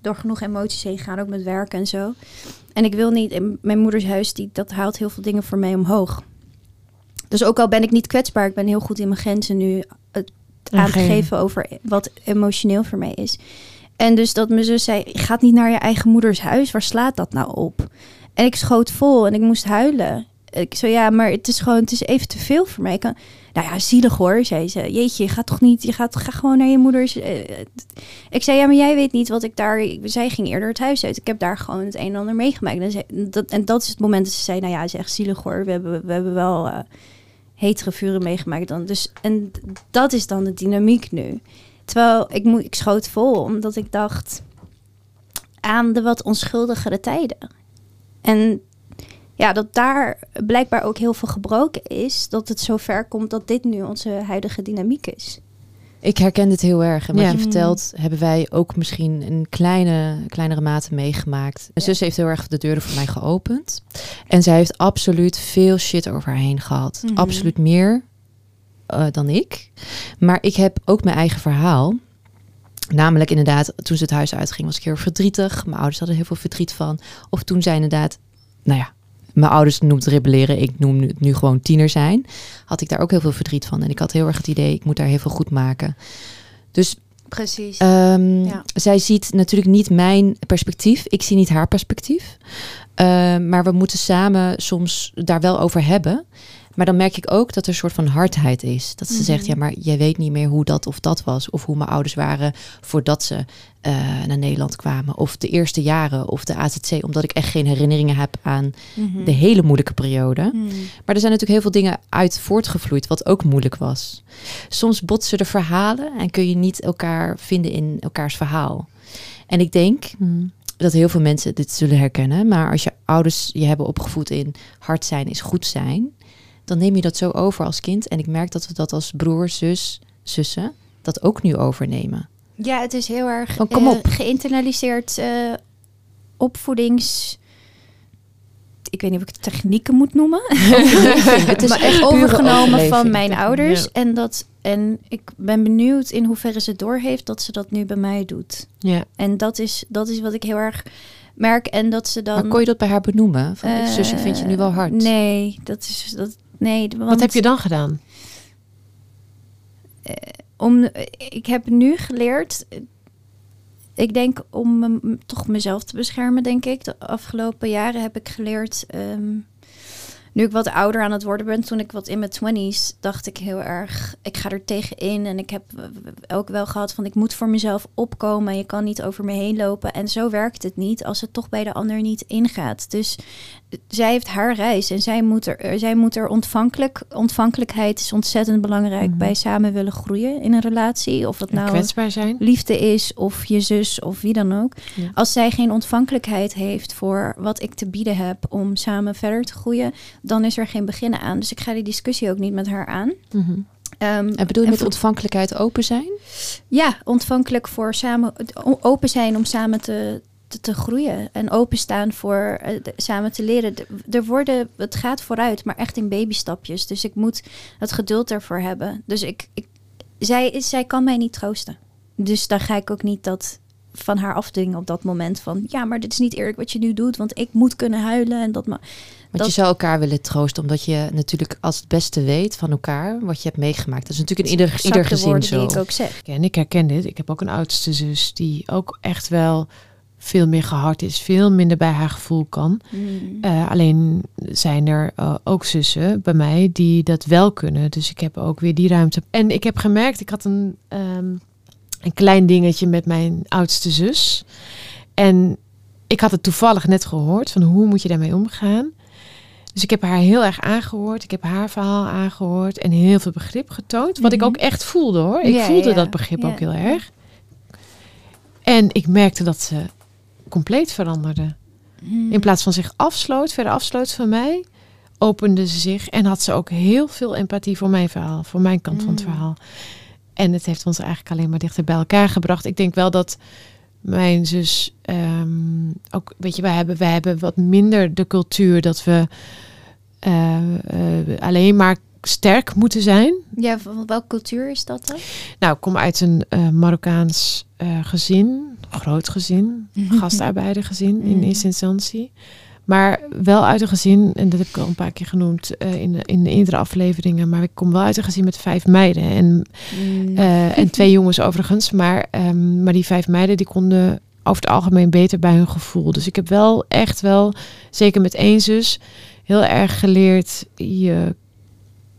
Speaker 1: door genoeg emoties heen gegaan, ook met werk en zo. En ik wil niet, in mijn moeders huis, die, dat haalt heel veel dingen voor mij omhoog. Dus ook al ben ik niet kwetsbaar, ik ben heel goed in mijn grenzen nu het aan te
Speaker 3: Aangeven.
Speaker 1: geven over wat emotioneel voor mij is. En dus dat mijn zus zei, gaat niet naar je eigen moeders huis, waar slaat dat nou op? En ik schoot vol en ik moest huilen. Ik zo, ja, maar het is gewoon, het is even te veel voor mij. Ik kan, nou ja, zielig hoor, zei ze. Jeetje, je gaat toch niet, je gaat ga gewoon naar je moeders. eh, ik zei, ja, maar jij weet niet wat ik daar... Zij ging eerder het huis uit. Ik heb daar gewoon het een en ander meegemaakt. En, zei- dat, en dat is het moment dat ze zei, nou ja, het is echt zielig hoor. We hebben, we hebben wel eh hetere vuren meegemaakt dan. Dus, en dat is dan de dynamiek nu. Terwijl ik, moet, ik schoot vol, omdat ik dacht aan de wat onschuldigere tijden. En ja, dat daar blijkbaar ook heel veel gebroken is. Dat het zover komt dat dit nu onze huidige dynamiek is.
Speaker 4: Ik herken dit heel erg. En wat
Speaker 3: Ja.
Speaker 4: je vertelt, hebben wij ook misschien in kleine, kleinere mate meegemaakt. Mijn zus heeft heel erg de deuren voor mij geopend. En zij heeft absoluut veel shit over haar heen gehad.
Speaker 1: Mhm.
Speaker 4: Absoluut meer eh, dan ik. Maar ik heb ook mijn eigen verhaal. Namelijk inderdaad, toen ze het huis uitging, was ik heel verdrietig. Mijn ouders hadden heel veel verdriet van. Of toen zij inderdaad, nou ja, mijn ouders noemt rebelleren. Ik noem het nu gewoon tiener zijn. Had ik daar ook heel veel verdriet van. En ik had heel erg het idee, ik moet daar heel veel goed maken. Dus
Speaker 1: Precies.
Speaker 4: Ehm,
Speaker 1: Ja.
Speaker 4: Zij ziet natuurlijk niet mijn perspectief. Ik zie niet haar perspectief. Ehm, maar we moeten samen soms daar wel over hebben. Maar dan merk ik ook dat er een soort van hardheid is. Dat ze
Speaker 1: Mhm.
Speaker 4: zegt, ja, maar jij weet niet meer hoe dat of dat was. Of hoe mijn ouders waren voordat ze eh, naar Nederland kwamen. Of de eerste jaren of de AZC. Omdat ik echt geen herinneringen heb aan
Speaker 1: Mhm.
Speaker 4: de hele moeilijke periode.
Speaker 1: Mhm.
Speaker 4: Maar er zijn natuurlijk heel veel dingen uit voortgevloeid, wat ook moeilijk was. Soms botsen de verhalen en kun je niet elkaar vinden in elkaars verhaal. En ik denk dat heel veel mensen dit zullen herkennen. Maar als je ouders je hebben opgevoed in hard zijn is goed zijn, dan neem je dat zo over als kind. En ik merk dat we dat als broer, zus zussen dat ook nu overnemen.
Speaker 1: Ja, het is heel erg
Speaker 4: Van, kom
Speaker 1: eh,
Speaker 4: op.
Speaker 1: geïnternaliseerd eh, opvoedings... Ik weet niet of ik het technieken moet noemen.
Speaker 4: het is
Speaker 1: maar
Speaker 4: echt
Speaker 1: overgenomen van mijn ouders.
Speaker 3: Ja.
Speaker 1: En, dat, en ik ben benieuwd in hoeverre ze doorheeft dat ze dat nu bij mij doet.
Speaker 3: Ja.
Speaker 1: En dat is, dat is wat ik heel erg merk. En dat ze dan...
Speaker 4: Maar kon je dat bij haar benoemen? Van, zusje, vind je nu wel hard?
Speaker 1: Nee, dat is... Dat, nee, want
Speaker 3: Wat heb je dan gedaan?
Speaker 1: om, ik heb nu geleerd, eh, ik denk om me- toch mezelf te beschermen, denk ik. De afgelopen jaren heb ik geleerd, ehm, nu ik wat ouder aan het worden ben, toen ik wat in mijn twenties, dacht ik heel erg, ik ga er tegenin. En ik heb eh, ook wel gehad van, ik moet voor mezelf opkomen. Je kan niet over me heen lopen. En zo werkt het niet als het toch bij de ander niet ingaat. Dus eh, zij heeft haar reis en zij moet er, eh, zij moet er ontvankelijk, ontvankelijkheid is ontzettend belangrijk
Speaker 3: Mhm.
Speaker 1: bij samen willen groeien in een relatie. Of
Speaker 3: En
Speaker 1: nou
Speaker 3: kwetsbaar zijn?
Speaker 1: liefde is of je zus of wie dan ook.
Speaker 3: Ja.
Speaker 1: Als zij geen ontvankelijkheid heeft voor wat ik te bieden heb om samen verder te groeien, dan is er geen beginnen aan. Dus ik ga die discussie ook niet met haar aan.
Speaker 3: Mhm.
Speaker 1: Ehm,
Speaker 4: En bedoel je
Speaker 1: en
Speaker 4: met ontvankelijkheid open zijn?
Speaker 1: ja, ontvankelijk voor samen open zijn om samen te, te, te groeien en openstaan voor eh, de- samen te leren. De- Er worden, het gaat vooruit, maar echt in babystapjes. Dus ik moet het geduld ervoor hebben. Dus ik, ik zij, is, zij kan mij niet troosten. Dus dan ga ik ook niet dat van haar afdwingen op dat moment van ja, maar dit is niet eerlijk wat je nu doet, want ik moet kunnen huilen en dat ma
Speaker 4: Want
Speaker 1: Dat-
Speaker 4: je zou elkaar willen troosten, omdat je natuurlijk als het beste weet van elkaar wat je hebt meegemaakt. Dat is natuurlijk in ieder, ieder
Speaker 1: de
Speaker 4: gezin zo.
Speaker 1: die ik ook zeg.
Speaker 3: En ik herken dit. Ik heb ook een oudste zus die ook echt wel veel meer gehard is. Veel minder bij haar gevoel kan.
Speaker 1: Mm.
Speaker 3: Eh, alleen zijn er eh, ook zussen bij mij die dat wel kunnen. Dus ik heb ook weer die ruimte. En ik heb gemerkt, ik had een, ehm, een klein dingetje met mijn oudste zus. En ik had het toevallig net gehoord van hoe moet je daarmee omgaan. Dus ik heb haar heel erg aangehoord. Ik heb haar verhaal aangehoord en heel veel begrip getoond. Wat ik
Speaker 1: Mhm.
Speaker 3: ook echt voelde hoor. Ik
Speaker 1: Ja,
Speaker 3: voelde
Speaker 1: ja.
Speaker 3: dat begrip
Speaker 1: Ja.
Speaker 3: ook heel erg. En ik merkte dat ze compleet veranderde.
Speaker 1: Mm.
Speaker 3: In plaats van zich afsloot, verder afsloot van mij, opende ze zich en had ze ook heel veel empathie voor mijn verhaal, voor mijn kant van het
Speaker 1: Mm.
Speaker 3: verhaal. En het heeft ons eigenlijk alleen maar dichter bij elkaar gebracht. Ik denk wel dat mijn zus ehm, ook, weet je, wij hebben, wij hebben wat minder de cultuur dat we eh, eh, alleen maar sterk moeten zijn.
Speaker 1: Ja, van welke cultuur is dat dan?
Speaker 3: Nou, ik kom uit een eh, Marokkaans gezin, groot gezin, gastarbeidergezin in
Speaker 1: Mhm.
Speaker 3: eerste instantie. Maar wel uit een gezin, en dat heb ik al een paar keer genoemd eh, in, de- in de eerdere afleveringen, maar ik kom wel uit een gezin met vijf meiden en,
Speaker 1: Mm.
Speaker 3: eh, en twee jongens overigens. Maar, ehm, maar die vijf meiden die konden over het algemeen beter bij hun gevoel. Dus ik heb wel echt wel, zeker met één zus, heel erg geleerd je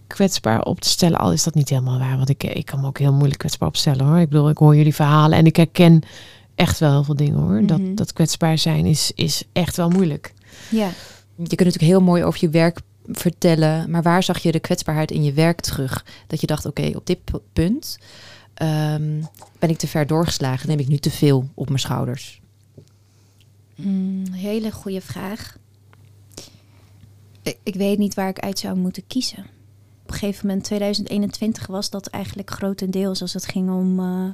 Speaker 3: kwetsbaar op te stellen. Al is dat niet helemaal waar, want ik, ik kan me ook heel moeilijk kwetsbaar opstellen hoor. Ik bedoel, ik hoor jullie verhalen en ik herken echt wel heel veel dingen hoor.
Speaker 1: Mhm.
Speaker 3: dat, dat kwetsbaar zijn is, is echt wel moeilijk.
Speaker 1: ja.
Speaker 4: Je kunt natuurlijk heel mooi over je werk vertellen, maar waar zag je de kwetsbaarheid in je werk terug? Dat je dacht, oké, op dit pu- punt ehm, ben ik te ver doorgeslagen, neem ik nu te veel op mijn schouders.
Speaker 1: Mm, hele goede vraag. Ik, ik weet niet waar ik uit zou moeten kiezen. Op een gegeven moment, 2021, was dat eigenlijk grotendeels als het ging om eh,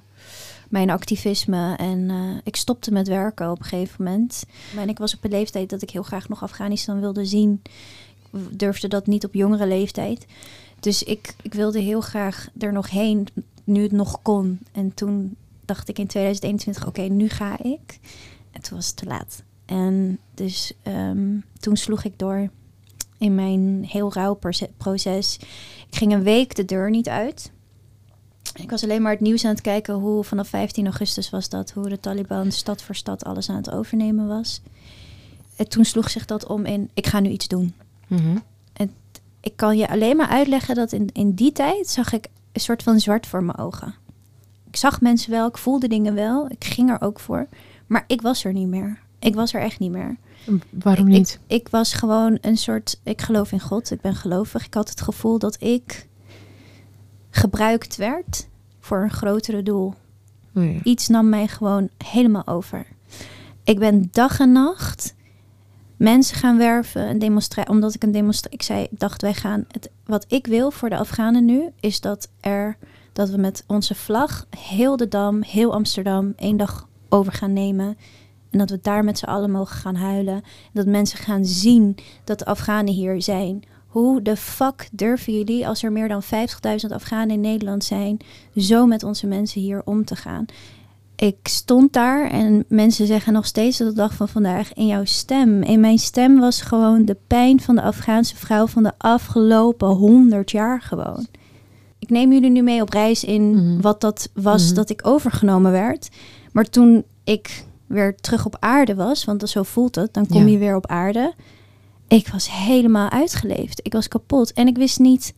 Speaker 1: mijn activisme. En eh, ik stopte met werken op een gegeven moment. En ik was op een leeftijd dat ik heel graag nog Afghanistan wilde zien. Ik durfde dat niet op jongere leeftijd. Dus ik, ik wilde heel graag er nog heen, nu het nog kon. En toen dacht ik in 2021, oké, nu ga ik. En toen was het te laat. En dus ehm, toen sloeg ik door in mijn heel rauw proce- proces. Ik ging een week de deur niet uit. Ik was alleen maar het nieuws aan het kijken hoe vanaf 15 augustus was dat, hoe de Taliban stad voor stad alles aan het overnemen was. En toen sloeg zich dat om in, ik ga nu iets doen.
Speaker 4: Mhm.
Speaker 1: Ik kan je alleen maar uitleggen dat in, in die tijd zag ik een soort van zwart voor mijn ogen. Ik zag mensen wel, ik voelde dingen wel, ik ging er ook voor. Maar ik was er niet meer. Ik was er echt niet meer.
Speaker 3: Waarom
Speaker 1: Ik-
Speaker 3: niet?
Speaker 1: Ik was gewoon een soort. Ik geloof in God. Ik ben gelovig. Ik had het gevoel dat ik gebruikt werd voor een grotere doel.
Speaker 3: Oh ja.
Speaker 1: Iets nam mij gewoon helemaal over. Ik ben dag en nacht mensen gaan werven, een demonstra omdat ik een demonstra ik zei, ik dacht wij gaan het wat ik wil voor de Afghanen nu is dat er Dat we met onze vlag heel de Dam, heel Amsterdam één dag over gaan nemen. En dat we daar met z'n allen mogen gaan huilen. Dat mensen gaan zien dat de Afghanen hier zijn. Hoe de fuck durven jullie, als er meer dan 50.000 Afghanen in Nederland zijn, zo met onze mensen hier om te gaan? Ik stond daar en mensen zeggen nog steeds tot de dag van vandaag in jouw stem. In mijn stem was gewoon de pijn van de Afghaanse vrouw van de afgelopen 100 jaar gewoon. Ik neem jullie nu mee op reis in
Speaker 3: Mhm.
Speaker 1: wat dat was
Speaker 3: Mhm.
Speaker 1: dat ik overgenomen werd. Maar toen ik weer terug op aarde was, want zo voelt het, dan kom
Speaker 4: Ja.
Speaker 1: je weer op aarde. Ik was helemaal uitgeleefd. Ik was kapot. En ik wist niet,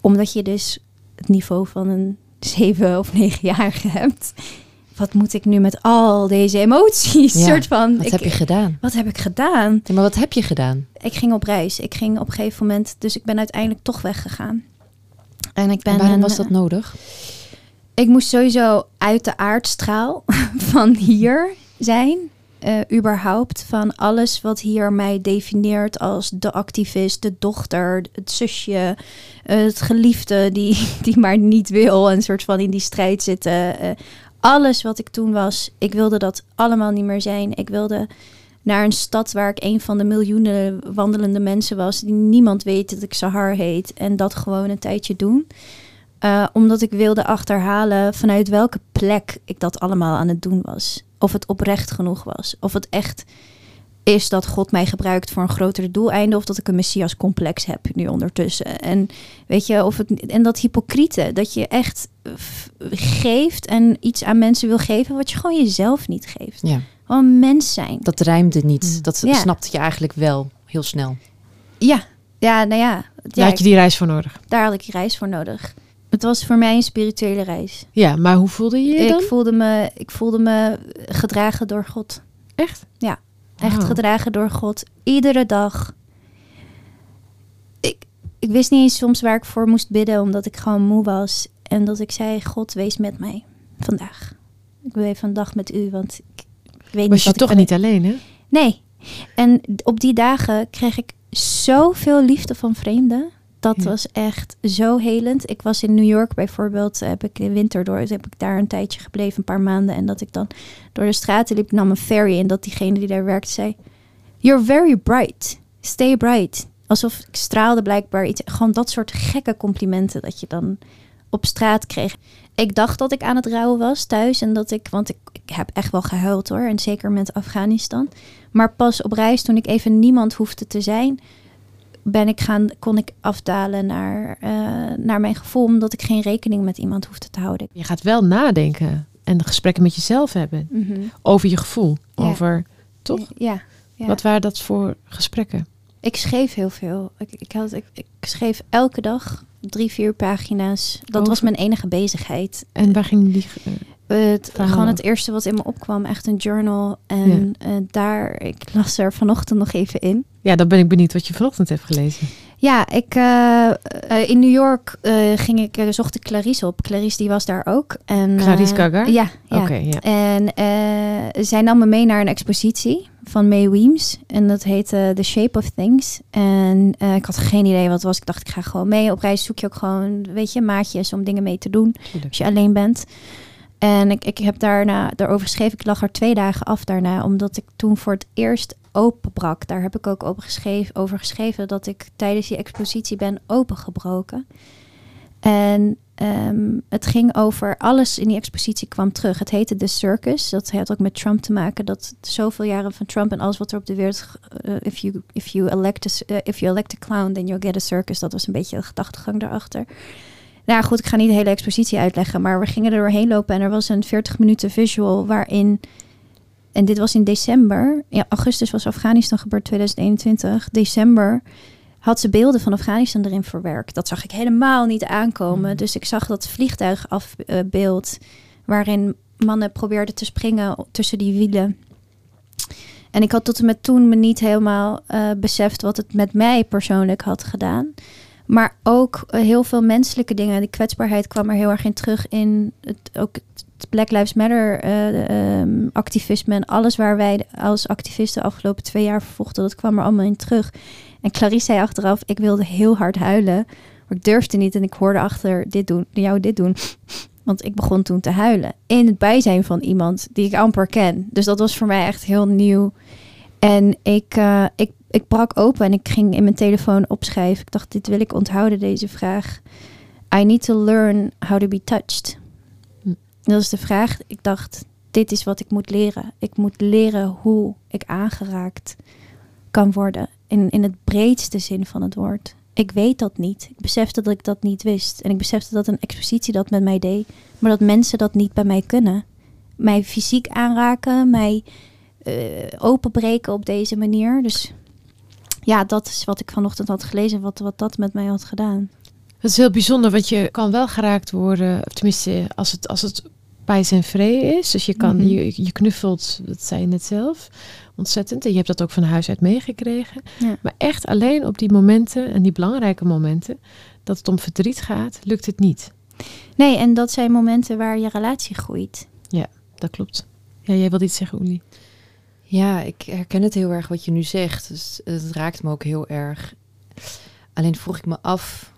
Speaker 1: omdat je dus het niveau van een zeven of negenjarige hebt. Wat moet ik nu met al deze emoties?
Speaker 4: Ja,
Speaker 1: soort van,
Speaker 4: Wat
Speaker 1: ik-
Speaker 4: heb je gedaan?
Speaker 1: wat heb ik gedaan?
Speaker 4: Ja, maar wat heb je gedaan?
Speaker 1: Ik ging op reis. Ik ging op een gegeven moment, dus ik ben uiteindelijk toch weggegaan. En ik ben
Speaker 4: En waarom
Speaker 1: een-
Speaker 4: was dat nodig?
Speaker 1: ik moest sowieso uit de aardstraal van hier zijn. Eh, überhaupt van alles wat hier mij definieert als de activist, de dochter, het zusje, eh, het geliefde die, die maar niet wil en soort van in die strijd zitten. Eh, alles wat ik toen was, ik wilde dat allemaal niet meer zijn. Ik wilde naar een stad waar ik een van de miljoenen wandelende mensen was, die niemand weet dat ik Sahar heet en dat gewoon een tijdje doen. Omdat ik wilde achterhalen vanuit welke plek ik dat allemaal aan het doen was. Of het oprecht genoeg was. Of het echt is dat God mij gebruikt voor een grotere doeleinde. Of dat ik een messias complex heb nu ondertussen. En weet je, of het, en dat hypocriete. Dat je echt geeft en iets aan mensen wil geven wat je gewoon jezelf niet geeft.
Speaker 4: Ja,
Speaker 1: Gewoon mens zijn.
Speaker 4: dat rijmde niet.
Speaker 3: Mm.
Speaker 4: Dat
Speaker 1: Ja.
Speaker 4: snapte je eigenlijk wel heel snel.
Speaker 1: Ja, ja nou ja.
Speaker 3: Daar
Speaker 1: ja
Speaker 3: had je die reis voor nodig.
Speaker 1: daar had ik die reis voor nodig. Het was voor mij een spirituele reis.
Speaker 3: Ja, maar hoe voelde je je dan?
Speaker 1: Ik voelde, me, ik voelde me gedragen door God.
Speaker 3: Echt?
Speaker 1: Echt
Speaker 3: Wauw.
Speaker 1: gedragen door God. Iedere dag. Ik, ik wist niet eens soms waar ik voor moest bidden, omdat ik gewoon moe was. En dat ik zei, God, wees met mij vandaag. Ik wil even een dag met u, want ik, ik weet
Speaker 3: Was
Speaker 1: niet
Speaker 3: je
Speaker 1: wat
Speaker 3: toch niet alleen, hè?
Speaker 1: Nee. En op die dagen kreeg ik zoveel liefde van vreemden. Dat
Speaker 3: Ja.
Speaker 1: was echt zo helend. Ik was in New York bijvoorbeeld, heb ik de winter door, heb ik daar een tijdje gebleven, een paar maanden. En dat ik dan door de straten liep, nam een ferry. En dat diegene die daar werkte zei, you're very bright, stay bright. Alsof ik straalde blijkbaar iets. Gewoon dat soort gekke complimenten dat je dan op straat kreeg. Ik dacht dat ik aan het rouwen was thuis. En dat ik, want ik, ik heb echt wel gehuild hoor. En zeker met Afghanistan. Maar pas op reis, toen ik even niemand hoefde te zijn, ben ik gaan, kon ik afdalen naar, eh, naar mijn gevoel, omdat ik geen rekening met iemand hoefde te houden.
Speaker 3: Je gaat wel nadenken en gesprekken met jezelf hebben over je gevoel.
Speaker 1: Ja.
Speaker 3: Over, toch?
Speaker 1: Ja. ja.
Speaker 3: Wat waren dat voor gesprekken?
Speaker 1: Ik schreef heel veel. Ik, ik, had, ik, ik schreef elke dag drie, vier pagina's. Dat
Speaker 3: Over-
Speaker 1: was mijn enige bezigheid.
Speaker 3: En waar ging die...
Speaker 1: Het,
Speaker 3: Verhalen.
Speaker 1: gewoon het eerste wat in me opkwam, echt een journal. En eh, daar, ik las er vanochtend nog even in.
Speaker 3: Ja, dan ben ik benieuwd wat je vanochtend hebt gelezen.
Speaker 1: Ja, ik, eh, eh, in New York ging ik, zocht ik Clarice op. Clarice die was daar ook. En,
Speaker 3: Clarice Gaga?
Speaker 1: Ja, ja.
Speaker 3: Oké, ja.
Speaker 1: En zij nam me mee naar een expositie van May Weems. En dat heette The Shape of Things. En ik had geen idee wat het was. Ik dacht, ik ga gewoon mee. Op reis zoek je ook gewoon, weet je, maatjes om dingen mee te doen. Als je alleen bent. En ik, ik heb daarna, daarover geschreven, ik lag er twee dagen af daarna. Omdat ik toen voor het eerst openbrak. Daar heb ik ook over geschreven, over geschreven dat ik tijdens die expositie ben opengebroken. En ehm, het ging over alles in die expositie kwam terug. Het heette The Circus. Dat had ook met Trump te maken. Dat zoveel jaren van Trump en alles wat er op de wereld. eh, if, you, if, you elect a, eh, if you elect a clown, then you'll get a circus. Dat was een beetje de gedachtegang daarachter. Nou goed, ik ga niet de hele expositie uitleggen. Maar we gingen er doorheen lopen en er was een 40 minuten visual waarin. En dit was in december. Ja, augustus was Afghanistan gebeurd 2021. December had ze beelden van Afghanistan erin verwerkt. Dat zag ik helemaal niet aankomen.
Speaker 3: Mhm.
Speaker 1: Dus ik zag dat vliegtuigafbeeld waarin mannen probeerden te springen tussen die wielen. En ik had tot en met toen me niet helemaal eh, beseft wat het met mij persoonlijk had gedaan. Maar ook eh, heel veel menselijke dingen. Die kwetsbaarheid kwam er heel erg in terug in het, ook het Black Lives Matter eh, ehm, activisme. En alles waar wij als activisten de afgelopen twee jaar vochten, dat kwam er allemaal in terug. En Clarice zei achteraf, ik wilde heel hard huilen. Maar ik durfde niet en ik hoorde achter dit doen, jou dit doen. Want ik begon toen te huilen. In het bijzijn van iemand die ik amper ken. Dus dat was voor mij echt heel nieuw. En ik, eh, ik, ik brak open en ik ging in mijn telefoon opschrijven. Ik dacht, dit wil ik onthouden, deze vraag. I need to learn how to be touched.
Speaker 3: Hm.
Speaker 1: Dat is de vraag. Ik dacht, dit is wat ik moet leren. Ik moet leren hoe ik aangeraakt kan worden. In, in het breedste zin van het woord. Ik weet dat niet. Ik besefte dat ik dat niet wist. En ik besefte dat een expositie dat met mij deed. Maar dat mensen dat niet bij mij kunnen. Mij fysiek aanraken, mij openbreken op deze manier. Dus ja, dat is wat ik vanochtend had gelezen, wat, wat dat met mij had gedaan.
Speaker 3: Dat is heel bijzonder, want je kan wel geraakt worden, tenminste als het, als het bij zijn vrede is. Dus je, kan,
Speaker 1: Mhm.
Speaker 3: je, je knuffelt, dat zei je net zelf, ontzettend. En je hebt dat ook van huis uit meegekregen.
Speaker 1: Ja.
Speaker 3: Maar echt alleen op die momenten, en die belangrijke momenten, dat het om verdriet gaat, lukt het niet.
Speaker 1: Nee, en dat zijn momenten waar je relatie groeit.
Speaker 3: Dat klopt. Ja, jij wilde iets zeggen, Oeli.
Speaker 4: Ja, ik herken het heel erg wat je nu zegt. Dus het raakt me ook heel erg. Alleen vroeg ik me af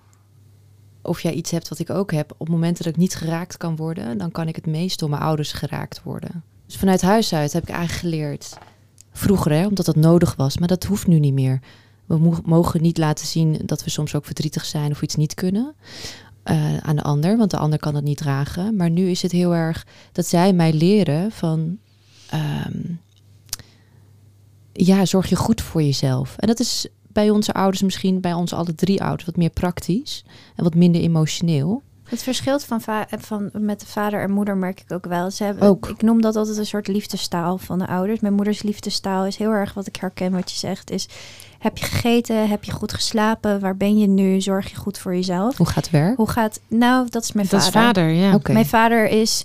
Speaker 4: of jij iets hebt wat ik ook heb. Op momenten dat ik niet geraakt kan worden, dan kan ik het meest door mijn ouders geraakt worden. Dus vanuit huis uit heb ik eigenlijk geleerd. Vroeger, hè, omdat dat nodig was, maar dat hoeft nu niet meer. We mo- mogen niet laten zien dat we soms ook verdrietig zijn of iets niet kunnen eh, aan de ander, want de ander kan het niet dragen. Maar nu is het heel erg dat zij mij leren van. ehm, ja, zorg je goed voor jezelf. En dat is bij onze ouders misschien, bij onze alle drie ouders, wat meer praktisch en wat minder emotioneel.
Speaker 1: Het verschilt van, va- van met de vader en moeder merk ik ook wel. Ze hebben,
Speaker 4: Ook.
Speaker 1: Ik noem dat altijd een soort liefdestaal van de ouders. Mijn moeders liefdestaal is heel erg wat ik herken wat je zegt. Is heb je gegeten? Heb je goed geslapen? Waar ben je nu? Zorg je goed voor jezelf?
Speaker 4: Hoe gaat het werk?
Speaker 1: Hoe gaat... Nou, dat is mijn
Speaker 3: Dat
Speaker 1: vader.
Speaker 3: is vader, ja.
Speaker 4: Oké.
Speaker 1: Mijn vader is...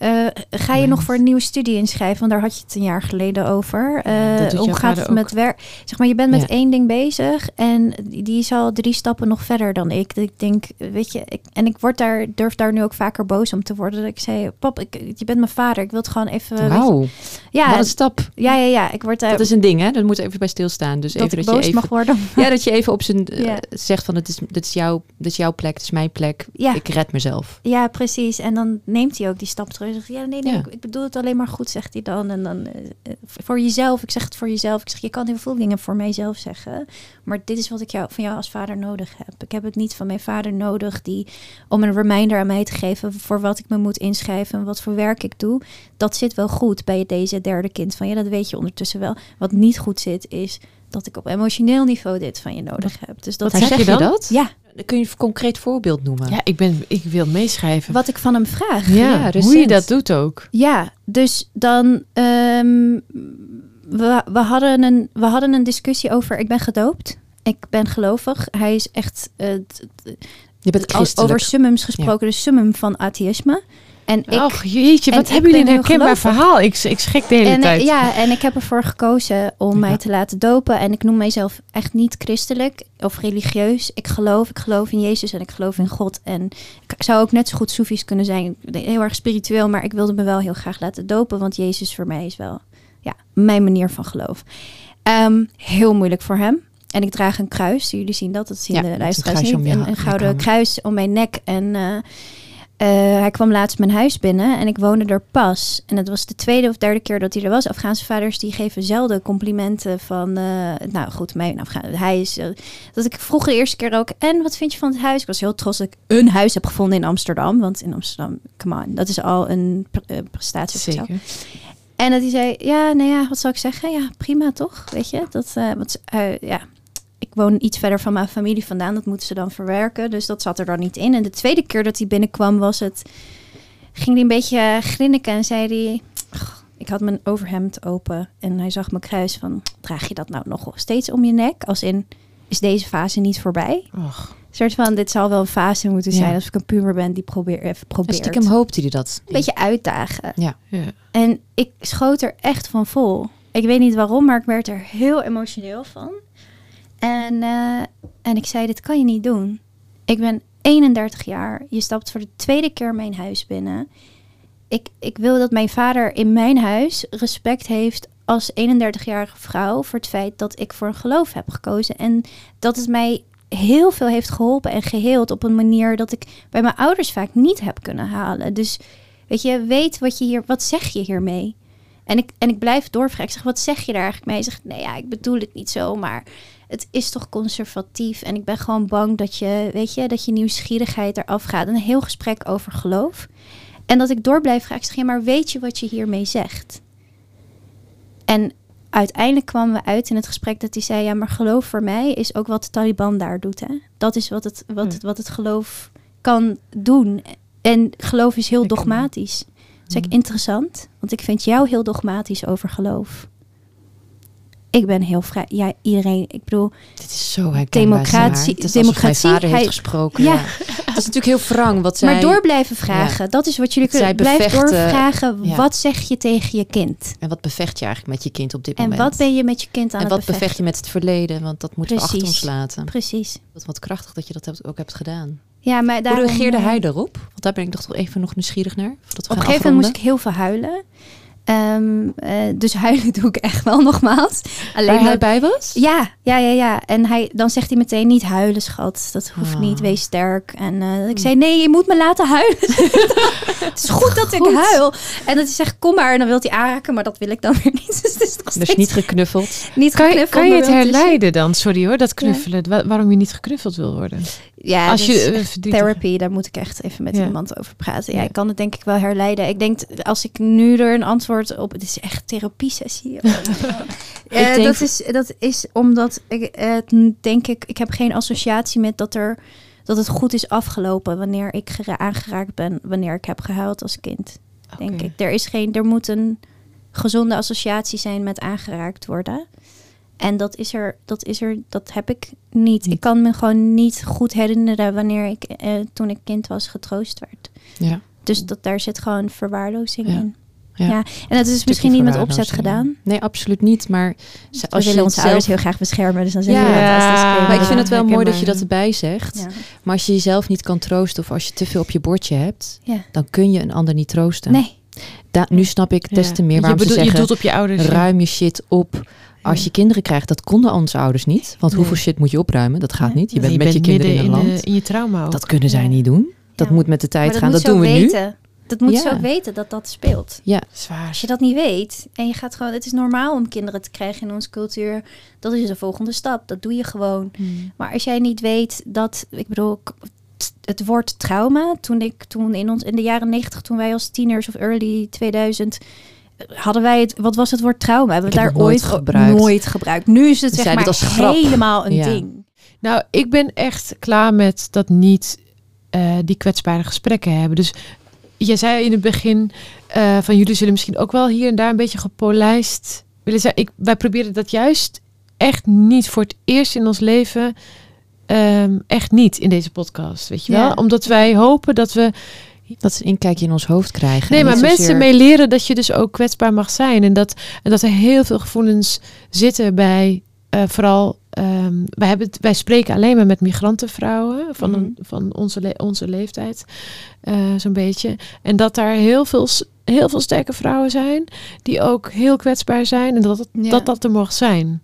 Speaker 1: eh, ga je nog voor een nieuwe studie inschrijven? Want daar had je het een jaar geleden over.
Speaker 3: Dat doet
Speaker 1: hoe gaat het met werk? Zeg maar, je bent met
Speaker 4: Ja.
Speaker 1: één ding bezig en die die is al drie stappen nog verder dan ik. Dat ik denk, weet je, ik, en ik word daar, durf daar nu ook vaker boos om te worden. Dat ik zei, pap, ik, je bent mijn vader. Ik wil het gewoon even. je-
Speaker 4: Wauw,
Speaker 1: ja,
Speaker 4: wat een stap.
Speaker 1: ja, ja, ja. Ik word.
Speaker 4: Dat is een ding, hè? Dat moet even bij stilstaan. Dus
Speaker 1: dat
Speaker 4: even dat je
Speaker 1: boos
Speaker 4: even,
Speaker 1: mag worden.
Speaker 4: ja, dat je even op zijn eh, zegt van het is, dit is, jouw, dit is jouw plek, het is mijn plek.
Speaker 1: Ja.
Speaker 4: Ik red mezelf.
Speaker 1: Ja, precies. En dan neemt hij ook die stap terug. Zegt, ja, nee, nee,
Speaker 4: Ja.
Speaker 1: Ik, ik bedoel het alleen maar goed, zegt hij dan. En dan eh, eh, voor jezelf. Ik zeg het voor jezelf. Ik zeg, je kan heel veel dingen voor mijzelf zeggen. Maar dit is wat ik jou, van jou als vader nodig heb. Ik heb het niet van mijn vader nodig die, om een reminder aan mij te geven voor wat ik me moet inschrijven en wat voor werk ik doe. Dat zit wel goed bij deze derde kind. Van ja, dat weet je ondertussen wel. Wat niet goed zit, is dat ik op emotioneel niveau dit van je nodig heb. Dus dat
Speaker 3: Wat zeg
Speaker 4: zeg
Speaker 3: je dan?
Speaker 4: dat?
Speaker 1: Ja,
Speaker 4: kun je een concreet voorbeeld noemen.
Speaker 3: Ja, ik, ben, ik wil meeschrijven.
Speaker 1: wat ik van hem vraag.
Speaker 3: ja,
Speaker 4: Ja,
Speaker 3: hoe je dat doet ook.
Speaker 1: Ja, dus dan. ehm, we, we, hadden een, we hadden een discussie over. Ik ben gedoopt. Ik ben gelovig. Hij is echt. eh, t-
Speaker 4: Je bent
Speaker 1: over summums gesproken, de summum van atheïsme. En ik.
Speaker 3: Och, jeetje, wat hebben jullie een herkenbaar verhaal? Ik, ik schrik de hele
Speaker 1: en, eh,
Speaker 3: tijd.
Speaker 1: ja, en ik heb ervoor gekozen om mij te laten dopen. En ik noem mijzelf echt niet christelijk of religieus. Ik geloof, ik geloof in Jezus en ik geloof in God. En ik zou ook net zo goed Soefies kunnen zijn. Heel erg spiritueel, maar ik wilde me wel heel graag laten dopen. Want Jezus voor mij is wel ja, mijn manier van geloof. Ehm, heel moeilijk voor hem. En ik draag een kruis. Jullie zien dat, dat zien
Speaker 4: Ja,
Speaker 1: de luisteraars niet. Een, een gouden kruis om mijn nek. En eh, eh, hij kwam laatst mijn huis binnen en ik woonde er pas. En het was de tweede of derde keer dat hij er was. Afghaanse vaders die geven zelden complimenten van... eh, nou goed, mijn Afghaan, hij is... eh, dat ik vroeg de eerste keer ook... En wat vind je van het huis? Ik was heel trots dat ik een huis heb gevonden in Amsterdam. Want in Amsterdam, come on, dat is al een pre- prestatie.
Speaker 3: Zeker.
Speaker 1: En dat hij zei, ja, nou ja, wat zou ik zeggen? Ja, prima toch? Weet je, dat, wat, ja, ik woon iets verder van mijn familie vandaan. Dat moeten ze dan verwerken. Dus dat zat er dan niet in. En de tweede keer dat hij binnenkwam was het, ging hij een beetje grinniken en zei hij, "Ach, ik had mijn overhemd open en hij zag mijn kruis van, draag je dat nou nog steeds om je nek? Als in, is deze fase niet voorbij?
Speaker 3: Och,
Speaker 1: Een soort van, dit zal wel een fase moeten
Speaker 4: Ja.
Speaker 1: zijn als ik een puber ben die probeer, even
Speaker 4: En
Speaker 1: probeert.
Speaker 4: stiekem hoopte hij dat.
Speaker 1: Een beetje uitdagen.
Speaker 3: ja.
Speaker 1: En ik schoot er echt van vol. Ik weet niet waarom, maar ik werd er heel emotioneel van. En, eh, en ik zei, dit kan je niet doen. Ik ben 31 jaar. Je stapt voor de tweede keer mijn huis binnen. Ik, ik wil dat mijn vader in mijn huis respect heeft als 31-jarige vrouw... voor het feit dat ik voor een geloof heb gekozen. En dat het mij heel veel heeft geholpen en geheeld op een manier dat ik bij mijn ouders vaak niet heb kunnen halen. Dus weet je, weet wat je hier, wat zeg je hiermee? En ik, en ik blijf doorvragen. Ik zeg, wat zeg je daar eigenlijk mee? Hij zegt, nee ja, ik bedoel het niet zo, maar het is toch conservatief. En ik ben gewoon bang dat je, weet je, dat je nieuwsgierigheid eraf gaat. Een heel gesprek over geloof. En dat ik door blijf vragen. Ik zeg, ja, maar weet je wat je hiermee zegt? En uiteindelijk kwamen we uit in het gesprek dat hij zei: Ja, maar geloof voor mij is ook wat de Taliban daar doet. Hè? Dat is wat het, wat, het, wat het geloof kan doen. En geloof is heel dogmatisch. Dat is ik interessant, want ik vind jou heel dogmatisch over geloof. Ik ben heel vrij. Ja, iedereen. Ik bedoel,
Speaker 4: Dit is zo.
Speaker 1: Democratie-.
Speaker 4: Het is
Speaker 1: democratie,
Speaker 4: mijn vader
Speaker 1: hij-
Speaker 4: heeft gesproken.
Speaker 1: Ja.
Speaker 4: Ja. Het is natuurlijk heel wrang wat zij...
Speaker 1: maar door blijven vragen. Dat is wat jullie kunnen. Blijf
Speaker 4: bevechten-
Speaker 1: doorvragen.
Speaker 4: ja.
Speaker 1: Wat zeg je tegen je kind?
Speaker 4: En wat bevecht je eigenlijk met je kind op dit
Speaker 1: En
Speaker 4: moment?
Speaker 1: wat ben je met je kind aan
Speaker 4: en
Speaker 1: het
Speaker 4: wat bevecht je met het verleden? Want dat moeten we achter ons laten.
Speaker 1: Precies.
Speaker 4: Wat, wat krachtig dat je dat ook hebt gedaan.
Speaker 1: Ja, maar daarom,
Speaker 4: Hoe reageerde
Speaker 1: eh,
Speaker 4: hij daarop? Want daar ben ik toch even nog nieuwsgierig naar.
Speaker 1: Op een gegeven moment moest ik heel veel huilen. Ehm, eh, dus huilen doe ik echt wel nogmaals. Alleen
Speaker 4: Waar hij bij was?
Speaker 1: ja, ja, ja, ja. En hij, dan zegt hij meteen niet huilen, schat. Dat hoeft
Speaker 4: Ah.
Speaker 1: niet, wees sterk. En eh, ik zei, nee, je moet me laten huilen. het is goed dat ik huil. En dat hij zegt, kom maar. En dan wil hij aanraken, maar dat wil ik dan weer niet. Dus het is nog
Speaker 4: Dus niet geknuffeld.
Speaker 1: niet
Speaker 3: Kan je,
Speaker 1: geknuffeld,
Speaker 3: kan je het herleiden dan? Sorry hoor, dat knuffelen. Wa- waarom je niet geknuffeld wil worden?
Speaker 1: Ja,
Speaker 3: Als je
Speaker 1: is
Speaker 3: eh,
Speaker 1: therapy, daar moet ik echt even met
Speaker 3: Ja.
Speaker 1: iemand over praten. Ja,
Speaker 3: Ja.
Speaker 1: ik kan het denk ik wel herleiden. Ik denk, als ik nu er een antwoord op... Het is echt therapie-sessie.
Speaker 4: Denk-
Speaker 1: dat, is, dat is omdat, ik, eh, denk ik... Ik heb geen associatie met dat, er, dat het goed is afgelopen... wanneer ik gera- aangeraakt ben, wanneer ik heb gehuild als kind. Denk ik. Er, is geen, er moet een gezonde associatie zijn met aangeraakt worden... En dat is er, dat is er, dat heb ik niet.
Speaker 4: Niet.
Speaker 1: Ik kan me gewoon niet goed herinneren wanneer ik eh, toen ik kind was getroost werd.
Speaker 4: Ja.
Speaker 1: Dus dat daar zit gewoon verwaarlozing
Speaker 4: Ja.
Speaker 1: in.
Speaker 4: Ja.
Speaker 1: Ja. en dat is misschien niet met opzet gedaan.
Speaker 4: Nee, absoluut niet. Maar ze-
Speaker 1: We
Speaker 4: als je
Speaker 1: willen onze
Speaker 4: zelf...
Speaker 1: ouders heel graag beschermen, dus dan zeggen
Speaker 4: Ja.
Speaker 1: we
Speaker 3: Ja.
Speaker 4: Maar ik vind het wel mooi dat je dat erbij zegt.
Speaker 1: Ja.
Speaker 4: Maar als je jezelf niet kan troosten of als je te veel op je bordje hebt,
Speaker 1: Ja.
Speaker 4: dan kun je een ander niet troosten.
Speaker 1: Nee,
Speaker 4: Da- nu snap ik des
Speaker 3: Ja.
Speaker 4: te meer
Speaker 3: je,
Speaker 4: waarom ze
Speaker 3: bedoelt- je doet op je ouders.
Speaker 4: ruim je shit op. Als je kinderen krijgt, dat konden onze ouders niet. Want
Speaker 3: Nee.
Speaker 4: hoeveel shit moet je opruimen? Dat gaat niet. Je bent met je kinderen in een
Speaker 3: in,
Speaker 4: land.
Speaker 3: in je trauma ook.
Speaker 4: dat kunnen zij
Speaker 1: Ja.
Speaker 4: niet doen. Dat
Speaker 1: Ja.
Speaker 4: moet met de tijd
Speaker 1: maar
Speaker 4: gaan. Dat doen we nu.
Speaker 1: Dat moet ze
Speaker 4: Ja.
Speaker 1: ook weten dat dat speelt.
Speaker 3: Zwaar.
Speaker 1: Als je dat niet weet en je gaat gewoon, het is normaal om kinderen te krijgen in onze cultuur. Dat is de volgende stap. Dat doe je gewoon. Maar als jij niet weet dat, ik bedoel, het woord trauma, toen ik toen in ons in de jaren 90, toen wij als tieners of early 2000 eh, hadden wij het, wat was het woord trauma? Hebben we daar
Speaker 4: nooit
Speaker 1: ooit
Speaker 4: gebruikt.
Speaker 1: nooit gebruikt? Nu is het
Speaker 4: We
Speaker 1: zeg maar
Speaker 4: het
Speaker 1: helemaal een
Speaker 4: Ja.
Speaker 1: ding.
Speaker 3: Nou, ik ben echt klaar met dat niet eh, die kwetsbare gesprekken hebben. Dus je zei in het begin eh, van jullie zullen misschien ook wel hier en daar een beetje gepolijst willen zijn. Ik, wij proberen dat juist echt niet voor het eerst in ons leven. ehm, echt niet in deze podcast, weet je wel? Omdat wij hopen dat we
Speaker 4: Dat ze een inkijkje in ons hoofd krijgen.
Speaker 3: Nee, maar mensen mee leren dat je dus ook kwetsbaar mag zijn. En dat, en dat er heel veel gevoelens zitten bij eh, vooral. Ehm, wij, hebben het, wij spreken alleen maar met migrantenvrouwen van, een, van onze, le- onze leeftijd, eh, zo'n beetje. En dat daar heel veel, heel veel sterke vrouwen zijn die ook heel kwetsbaar zijn. En dat het-
Speaker 1: Ja.
Speaker 3: dat, dat er mag zijn.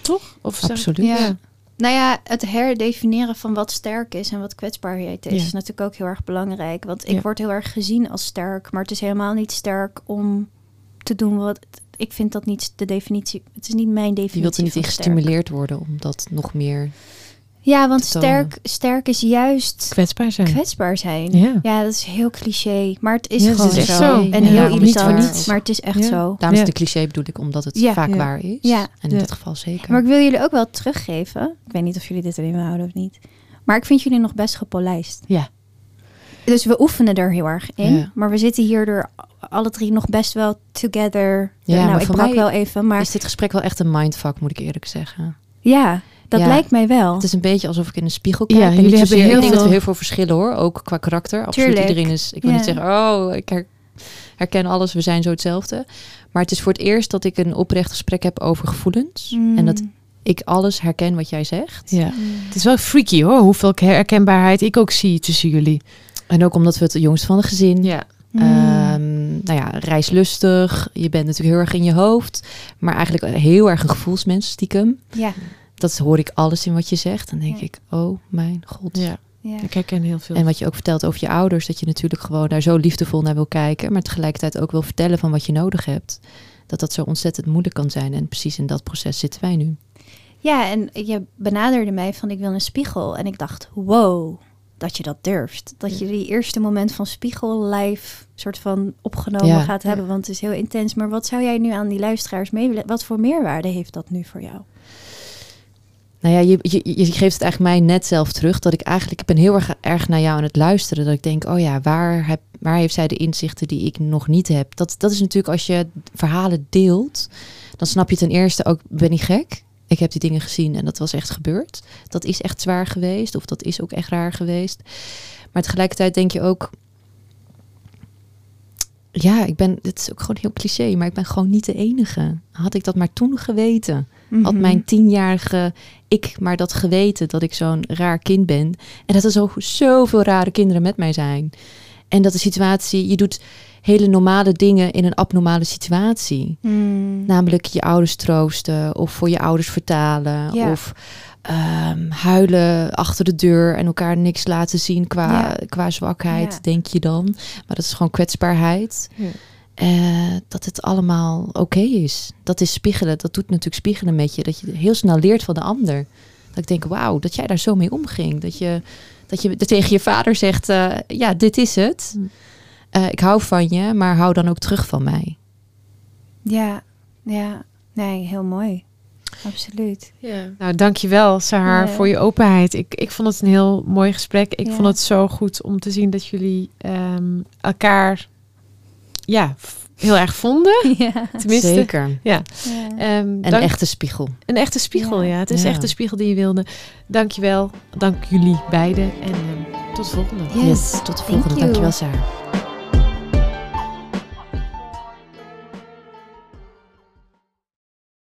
Speaker 3: Toch? Of
Speaker 4: Absoluut.
Speaker 1: Ja. Nou ja, het herdefiniëren van wat sterk is en wat kwetsbaarheid is,
Speaker 3: Ja.
Speaker 1: is natuurlijk ook heel erg belangrijk. Want ik word heel erg gezien als sterk, maar het is helemaal niet sterk om te doen wat. Ik vind dat niet de definitie. Het is niet mijn definitie.
Speaker 4: Je wilt er niet in gestimuleerd worden om dat nog meer...
Speaker 1: Ja, want sterk, sterk is juist
Speaker 3: Kwetsbaar zijn.
Speaker 1: kwetsbaar zijn.
Speaker 3: Ja.
Speaker 1: Ja, dat is heel cliché, maar het is
Speaker 3: Ja, het
Speaker 1: gewoon
Speaker 3: is echt
Speaker 1: zo.
Speaker 3: zo.
Speaker 1: En
Speaker 3: Ja,
Speaker 1: heel
Speaker 3: daarom niet voor
Speaker 1: irritant,
Speaker 3: niets.
Speaker 1: maar het is echt
Speaker 3: Ja.
Speaker 1: zo.
Speaker 4: Daarom is het een cliché bedoel ik, omdat het
Speaker 1: Ja.
Speaker 4: vaak
Speaker 3: Ja.
Speaker 4: waar is.
Speaker 1: Ja.
Speaker 4: En in
Speaker 3: Ja.
Speaker 4: dit geval zeker.
Speaker 1: Maar ik wil jullie ook wel teruggeven. Ik weet niet of jullie dit erin houden of niet. Maar ik vind jullie nog best gepolijst.
Speaker 3: Ja.
Speaker 1: Dus we oefenen er heel erg in.
Speaker 4: Ja.
Speaker 1: Maar we zitten hier er alle drie nog best wel together.
Speaker 4: Ja,
Speaker 1: nou,
Speaker 4: maar
Speaker 1: ik brak wel even. Maar
Speaker 4: Is dit gesprek wel echt een mindfuck, moet ik eerlijk zeggen.
Speaker 1: ja, dat
Speaker 4: Ja.
Speaker 1: lijkt mij wel.
Speaker 4: Het is een beetje alsof ik in een spiegel
Speaker 3: Ja,
Speaker 4: kijk. en
Speaker 3: jullie hebben heel
Speaker 4: ik denk dat we
Speaker 3: veel-
Speaker 4: heel veel verschillen hoor, ook qua karakter. Absoluut
Speaker 1: Tuurlijk.
Speaker 4: iedereen is, ik wil
Speaker 1: Ja.
Speaker 4: niet zeggen, oh, ik her- herken alles, we zijn zo hetzelfde. Maar het is voor het eerst dat ik een oprecht gesprek heb over gevoelens.
Speaker 1: Mm.
Speaker 4: En dat ik alles herken wat jij zegt.
Speaker 3: Ja. Het is wel freaky hoor, hoeveel herkenbaarheid ik ook zie tussen jullie.
Speaker 4: En ook omdat we het jongst van een gezin.
Speaker 3: Ja.
Speaker 1: Mm.
Speaker 4: Ehm, nou ja, reislustig. Je bent natuurlijk heel erg in je hoofd. Maar eigenlijk heel erg een gevoelsmens stiekem.
Speaker 1: ja.
Speaker 4: dat hoor ik alles in wat je zegt. Dan denk
Speaker 1: Ja.
Speaker 4: ik, oh mijn god.
Speaker 3: Ja,
Speaker 1: Ja.
Speaker 3: ik herken heel veel.
Speaker 4: En wat je ook vertelt over je ouders, dat je natuurlijk gewoon daar zo liefdevol naar wil kijken, maar tegelijkertijd ook wil vertellen van wat je nodig hebt. Dat dat zo ontzettend moeilijk kan zijn. En precies in dat proces zitten wij nu.
Speaker 1: Ja, en je benaderde mij van ik wil een spiegel. En ik dacht, wow, dat je dat durft. Dat je die eerste moment van spiegel live soort van opgenomen
Speaker 4: Ja.
Speaker 1: gaat hebben. Want het is heel intens. Maar wat zou jij nu aan die luisteraars mee willen? Wat voor meerwaarde heeft dat nu voor jou?
Speaker 4: Nou ja, je, je, je geeft het eigenlijk mij net zelf terug. Dat ik eigenlijk, ik ben heel erg, erg naar jou aan het luisteren. Dat ik denk, oh ja, waar, heb, waar heeft zij de inzichten die ik nog niet heb? Dat, dat is natuurlijk als je verhalen deelt. Dan snap je ten eerste ook, ben ik gek? Ik heb die dingen gezien en dat was echt gebeurd. Dat is echt zwaar geweest. Of dat is ook echt raar geweest. Maar tegelijkertijd denk je ook... Ja, ik ben, het is ook gewoon heel cliché, maar ik ben gewoon niet de enige. Had ik dat maar toen geweten. Had
Speaker 1: Mhm.
Speaker 4: mijn tienjarige ik maar dat geweten dat ik zo'n raar kind ben. En dat er zo, zoveel rare kinderen met mij zijn. En dat de situatie, je doet hele normale dingen in een abnormale situatie.
Speaker 1: Mm.
Speaker 4: Namelijk je ouders troosten of voor je ouders vertalen.
Speaker 1: Ja.
Speaker 4: Of ehm, huilen achter de deur en elkaar niks laten zien qua,
Speaker 1: Ja.
Speaker 4: qua zwakheid,
Speaker 1: Ja.
Speaker 4: denk je dan. Maar dat is gewoon kwetsbaarheid.
Speaker 3: Ja.
Speaker 4: Eh, dat het allemaal oké is. Dat is spiegelen. Dat doet natuurlijk spiegelen met je. Dat je heel snel leert van de ander. Dat ik denk, wauw, dat jij daar zo mee omging. Dat je, dat je tegen je vader zegt, eh, ja, dit is het.
Speaker 3: Hm.
Speaker 4: Eh, ik hou van je, maar hou dan ook terug van mij.
Speaker 1: Ja, ja. Nee, heel mooi. Absoluut.
Speaker 3: Ja. Nou, dankjewel, Sahar,
Speaker 1: Ja.
Speaker 3: voor je openheid. Ik, ik vond het een heel mooi gesprek. Ik
Speaker 1: Ja.
Speaker 3: vond het zo goed om te zien dat jullie ehm, elkaar ja, heel erg vonden.
Speaker 1: ja.
Speaker 3: Tenminste,
Speaker 4: Zeker.
Speaker 3: ja.
Speaker 1: ja.
Speaker 3: Ehm,
Speaker 4: Een
Speaker 3: dank-
Speaker 4: echte spiegel.
Speaker 3: een echte spiegel, ja.
Speaker 1: Ja.
Speaker 3: Het is
Speaker 4: Ja.
Speaker 3: echt de spiegel die je wilde. Dankjewel. Dank jullie beiden. En ehm, tot de volgende.
Speaker 1: Yes.
Speaker 4: Tot de
Speaker 1: Thank
Speaker 4: volgende.
Speaker 1: you.
Speaker 4: Dankjewel, Saar.